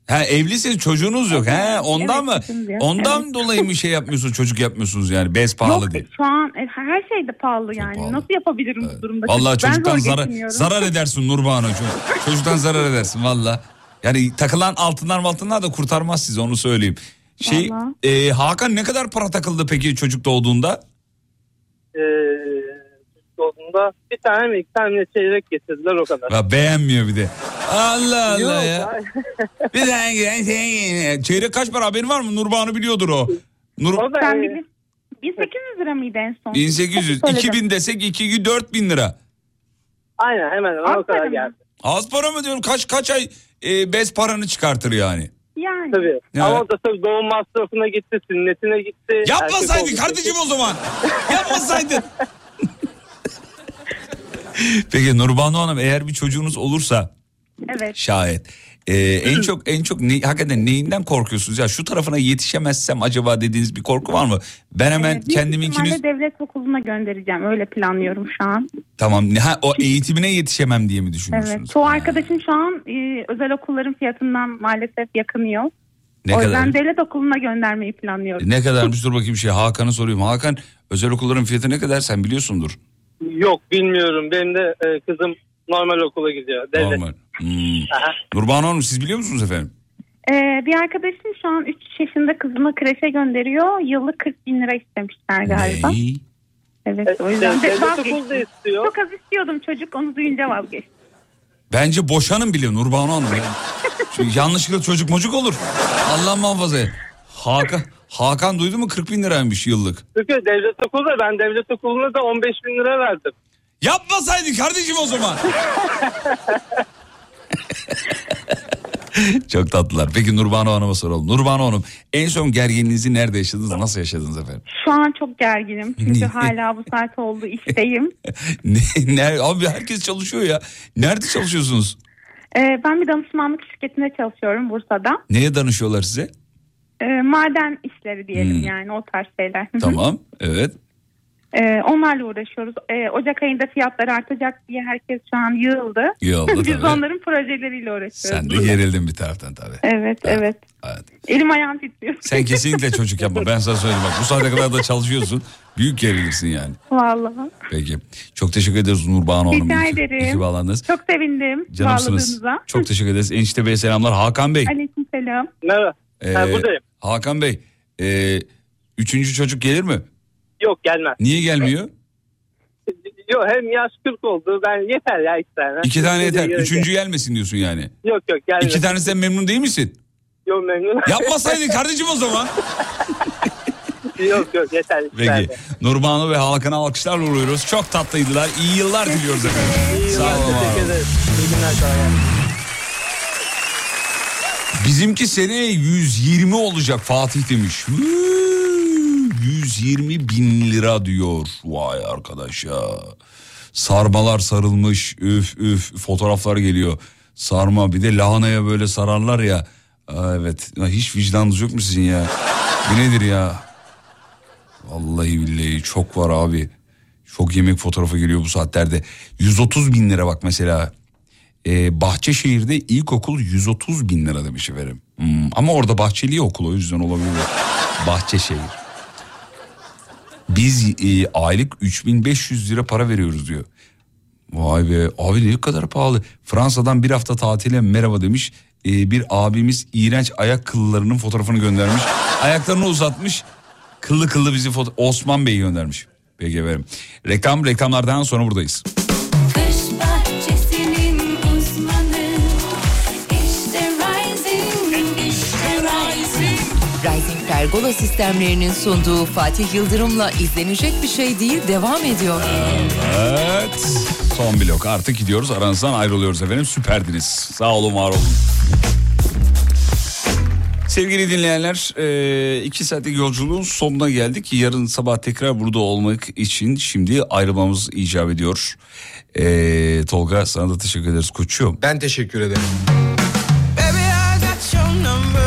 Ha evlisiniz çocuğunuz yok. He ondan mı? çocuğumuz yok. Ondan dolayı mı şey yapmıyorsunuz çocuk yapmıyorsunuz yani bez pahalı Yok değil. şu an e, her şey de pahalı yani. Nasıl yapabilirim bu durumda? Vallahi Ben çocuktan zarar, zarar edersin Nurbanu. Çocuk- Çocuktan zarar edersin valla. Yani takılan altınlar altınlar da kurtarmaz sizi onu söyleyeyim. Şey Vallahi. e, Hakan ne kadar para takıldı peki çocuk doğduğunda? Ee, çocuk olduğunda bir tane mi iki tane çeyrek getirdiler o kadar. Ya beğenmiyor bir de. Allah Allah Yok, ya. Bir tane giren şey- Çeyrek kaç para haberin var mı? Nurbanu biliyordur o. Nur... Sen bilir- 1800 lira mıydı en son? 1800, Söyledim. 2000 desek 2 4000 lira. Aynen hemen hemen o kadar geldi. Az para mı diyorum? Kaç kaç ay e, bez paranı çıkartır yani? Yani. Tabii. Ya. Ama o da tabii doğum masrafına gitti, sünnetine gitti. Yapmasaydın oldu. kardeşim o zaman. Yapmasaydın. Peki Nurbanu Hanım eğer bir çocuğunuz olursa Evet. şayet e, en çok en çok ne, hakikaten neyinden korkuyorsunuz ya şu tarafına yetişemezsem acaba dediğiniz bir korku var mı? Ben hemen Büyük kendiminkini devlet okuluna göndereceğim. Öyle planlıyorum şu an. tamam ha, o eğitimine yetişemem diye mi düşünüyorsunuz? Evet. Çoğu arkadaşım şu an e, özel okulların fiyatından maalesef yakınıyor. Ne o yüzden kadar? devlet okuluna göndermeyi planlıyorum. Ne kadarmış dur bakayım şey Hakan'a sorayım. Hakan özel okulların fiyatı ne kadar sen biliyorsundur. Yok bilmiyorum. Benim de e, kızım normal okula gidiyor. Devlet. Normal. Hmm. Aha. Nurbanu Hanım siz biliyor musunuz efendim? Ee, bir arkadaşım şu an 3 yaşında kızını kreşe gönderiyor. Yıllık 40 bin lira istemişler galiba. Evet o yüzden de vazgeçtim. Çok az istiyordum çocuk onu duyunca vazgeçtim. Bence boşanın bile Nurbanu Hanım. ya. Çünkü yanlışlıkla çocuk mocuk olur. Allah muhafaza et. Hakan, Hakan duydu mu 40 bin liraymış yıllık. Çünkü devlet okulda ben devlet okuluna da 15 bin lira verdim. Yapmasaydın kardeşim o zaman. Çok tatlılar. Peki Nurbanu Hanım'a soralım. Nurbanu Hanım en son gerginliğinizi nerede yaşadınız? Nasıl yaşadınız efendim? Şu an çok gerginim çünkü hala bu saat oldu işteyim. Ne, ne- abi herkes çalışıyor ya. Nerede çalışıyorsunuz? Ee, ben bir danışmanlık şirketinde çalışıyorum Bursa'da. Neye danışıyorlar size? Ee, maden işleri diyelim Hmm. yani o tarz şeyler. Tamam. Evet. Ee, onlarla uğraşıyoruz. Ee, Ocak ayında fiyatlar artacak diye herkes şu an yığıldı. Yığıldı Biz tabii. onların projeleriyle uğraşıyoruz. Sen de gerildin bir taraftan tabii. Evet evet. Elim ayağım titriyor. Sen kesinlikle çocuk yapma. Ben sana söyleyeyim bak. Bu saate kadar da çalışıyorsun. Büyük gerilirsin yani. Vallahi. Peki. Çok teşekkür ederiz Nurbanu Hanım. Rica ederim. iyi ki bağlandınız. Çok sevindim Canımsınız. Çok teşekkür ederiz. Enişte Bey'e selamlar. Hakan Bey. Aleyküm selam. Merhaba. Ee, Ha, buradayım. Hakan Bey. e, üçüncü çocuk gelir mi? Yok gelmez. Niye gelmiyor? Yok hem yaş 40 oldu. Ben yeter ya iki tane. İki tane yeter. Üçüncü gelmesin diyorsun yani. Yok yok gelmez. İki tanesinden memnun değil misin? Yok memnun. Yapmasaydın kardeşim o zaman. yok yok yeter. Peki. tane. Nurbanu ve Hakan'a alkışlarla uğurluyoruz. Çok tatlıydılar. İyi yıllar diliyoruz efendim. İyi Sağ günler, olun. teşekkür olun. ederiz. İyi günler sana. Bizimki seneye 120 olacak Fatih demiş. Hıı, 120 bin lira diyor. Vay arkadaş ya. Sarmalar sarılmış. Üf üf fotoğraflar geliyor. Sarma bir de lahanaya böyle sararlar ya. Aa, evet hiç vicdanınız yok mu sizin ya? Bu nedir ya? Vallahi billahi çok var abi. Çok yemek fotoğrafı geliyor bu saatlerde. 130 bin lira bak mesela. Ee, Bahçeşehir'de ilkokul 130 bin lira demiş efendim. Hmm, ama orada Bahçeli okul o yüzden olabilir. Bahçeşehir. Biz e, aylık 3500 lira para veriyoruz diyor. Vay be abi ne kadar pahalı. Fransa'dan bir hafta tatile merhaba demiş. Ee, bir abimiz iğrenç ayak kıllarının fotoğrafını göndermiş. Ayaklarını uzatmış. Kıllı kıllı bizi foto Osman Bey göndermiş. Peki efendim. Reklam reklamlardan sonra buradayız. Pergola sistemlerinin sunduğu Fatih Yıldırım'la izlenecek bir şey değil devam ediyor. Evet. Son blok artık gidiyoruz aranızdan ayrılıyoruz efendim süperdiniz. Sağ olun var olun. Sevgili dinleyenler e, iki saatlik yolculuğun sonuna geldik. Yarın sabah tekrar burada olmak için şimdi ayrılmamız icap ediyor. E, Tolga sana da teşekkür ederiz koçum. Ben teşekkür ederim. Baby, I got your number.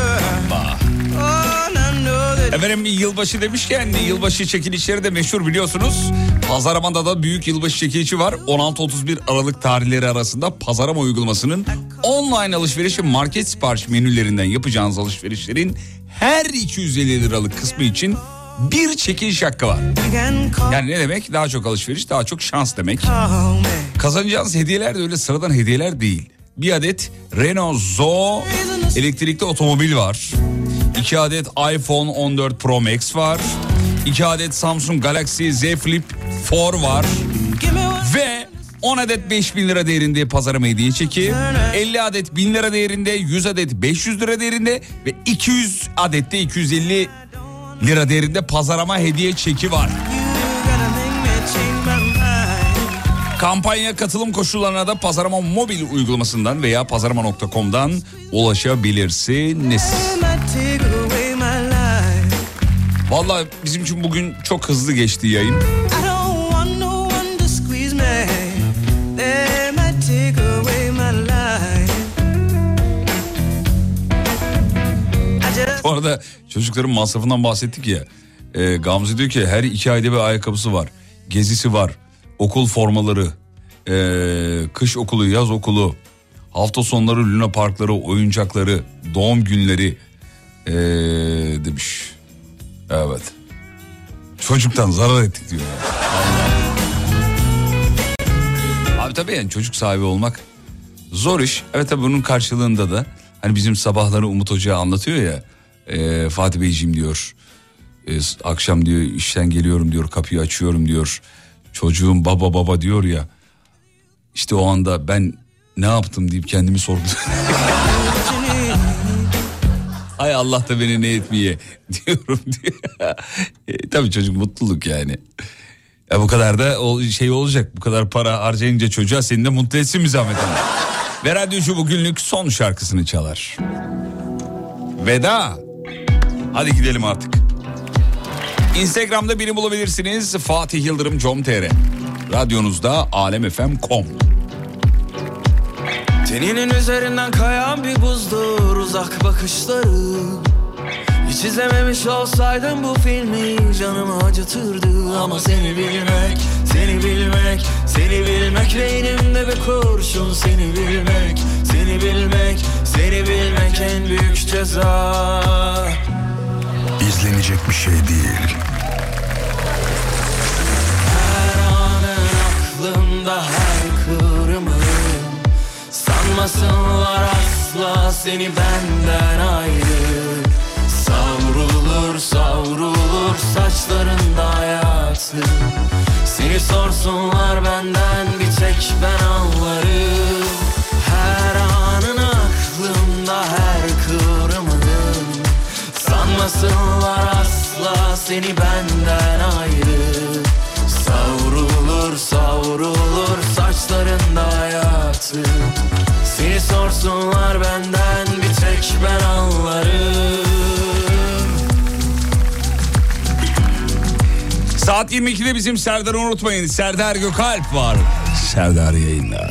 Efendim yılbaşı demişken yılbaşı çekilişleri de meşhur biliyorsunuz. Pazaraman'da da büyük yılbaşı çekilişi var. 16-31 Aralık tarihleri arasında Pazarama uygulamasının online alışveriş ve market sipariş menülerinden yapacağınız alışverişlerin her 250 liralık kısmı için bir çekiliş hakkı var. Yani ne demek? Daha çok alışveriş, daha çok şans demek. Kazanacağınız hediyeler de öyle sıradan hediyeler değil. Bir adet Renault Zoe elektrikli otomobil var. 2 adet iPhone 14 Pro Max var. 2 adet Samsung Galaxy Z Flip 4 var. Ve 10 adet 5000 lira değerinde pazarama hediye çeki, 50 adet 1000 lira değerinde, 100 adet 500 lira değerinde ve 200 adet de 250 lira değerinde pazarama hediye çeki var. Kampanya katılım koşullarına da Pazarama mobil uygulamasından veya pazarama.com'dan ulaşabilirsiniz. Vallahi bizim için bugün çok hızlı geçti yayın. Bu arada çocukların masrafından bahsettik ya. E, Gamze diyor ki her iki ayda bir ayakkabısı var. Gezisi var. Okul formaları. e, kış okulu, yaz okulu. Hafta sonları Luna Parkları, oyuncakları, doğum günleri e, demiş. Evet. Çocuktan zarar ettik diyor. ya. Abi tabii yani çocuk sahibi olmak zor iş. Evet tabii bunun karşılığında da hani bizim sabahları Umut Hoca anlatıyor ya. e, Fatih Beyciğim diyor. e, akşam diyor işten geliyorum diyor kapıyı açıyorum diyor. Çocuğum baba baba diyor ya. İşte o anda ben ne yaptım deyip kendimi sorguluyorum. Ay Allah da beni ne etmeye diyorum diye. E, tabii çocuk mutluluk yani. Ya bu kadar da şey olacak. Bu kadar para harcayınca çocuğa seni de mutlu etsin mi zahmet hanım? Ve radyocu bugünlük son şarkısını çalar. Veda. Hadi gidelim artık. Instagram'da beni bulabilirsiniz. Fatih Yıldırım com.tr Radyonuzda alemfm.com Teninin üzerinden kayan bir buzdur uzak bakışları. Hiç izlememiş olsaydım bu filmi canımı acıtırdı. Ama seni bilmek, seni bilmek, seni bilmek Beynimde bir kurşun. Seni bilmek, seni bilmek, seni bilmek en büyük ceza. İzlenecek bir şey değil. Her anın aklımda her Sanmasınlar asla seni benden ayrı. Savrulur savrulur saçlarında hayatı. Seni sorsunlar benden bir tek ben anlarım. Her anın aklımda her kıvrımını Sanmasınlar asla seni benden ayrı. Savrulur savrulur saçlarında hayatı Seni sorsunlar benden bir tek ben anlarım Saat 22'de bizim Serdar'ı unutmayın. Serdar Gökalp var. Serdar yayında.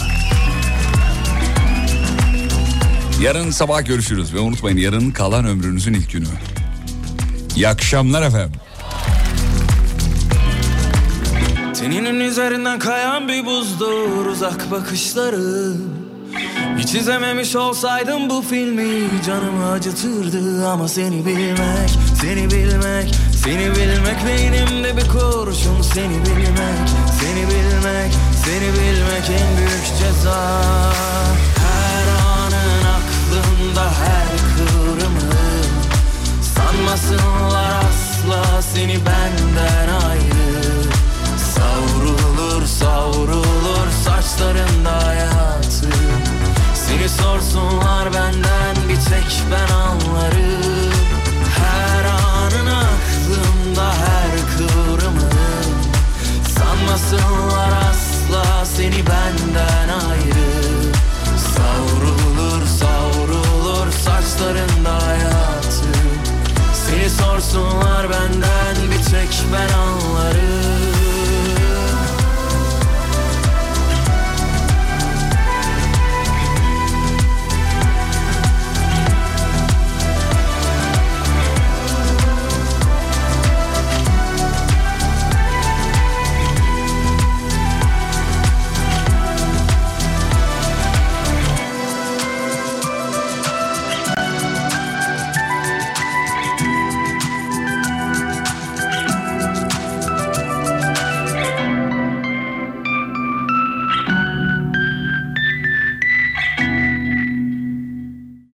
Yarın sabah görüşürüz ve unutmayın yarın kalan ömrünüzün ilk günü. İyi akşamlar efendim. Teninin üzerinden kayan bir buzdur uzak bakışları Hiç izlememiş olsaydım bu filmi canımı acıtırdı Ama seni bilmek, seni bilmek, seni bilmek Beynimde bir kurşun seni bilmek, seni bilmek, seni bilmek en büyük ceza. Her anın aklımda her kıvrımı Sanmasınlar asla seni benden ayrı. Savrulur savrulur saçlarında hayatı Beni sorsunlar benden bir tek ben anlarım Her anın aklımda her kıvrımın Sanmasınlar asla seni benden ayrı. Savrulur savrulur saçlarında hayatım Seni sorsunlar benden bir tek ben anlarım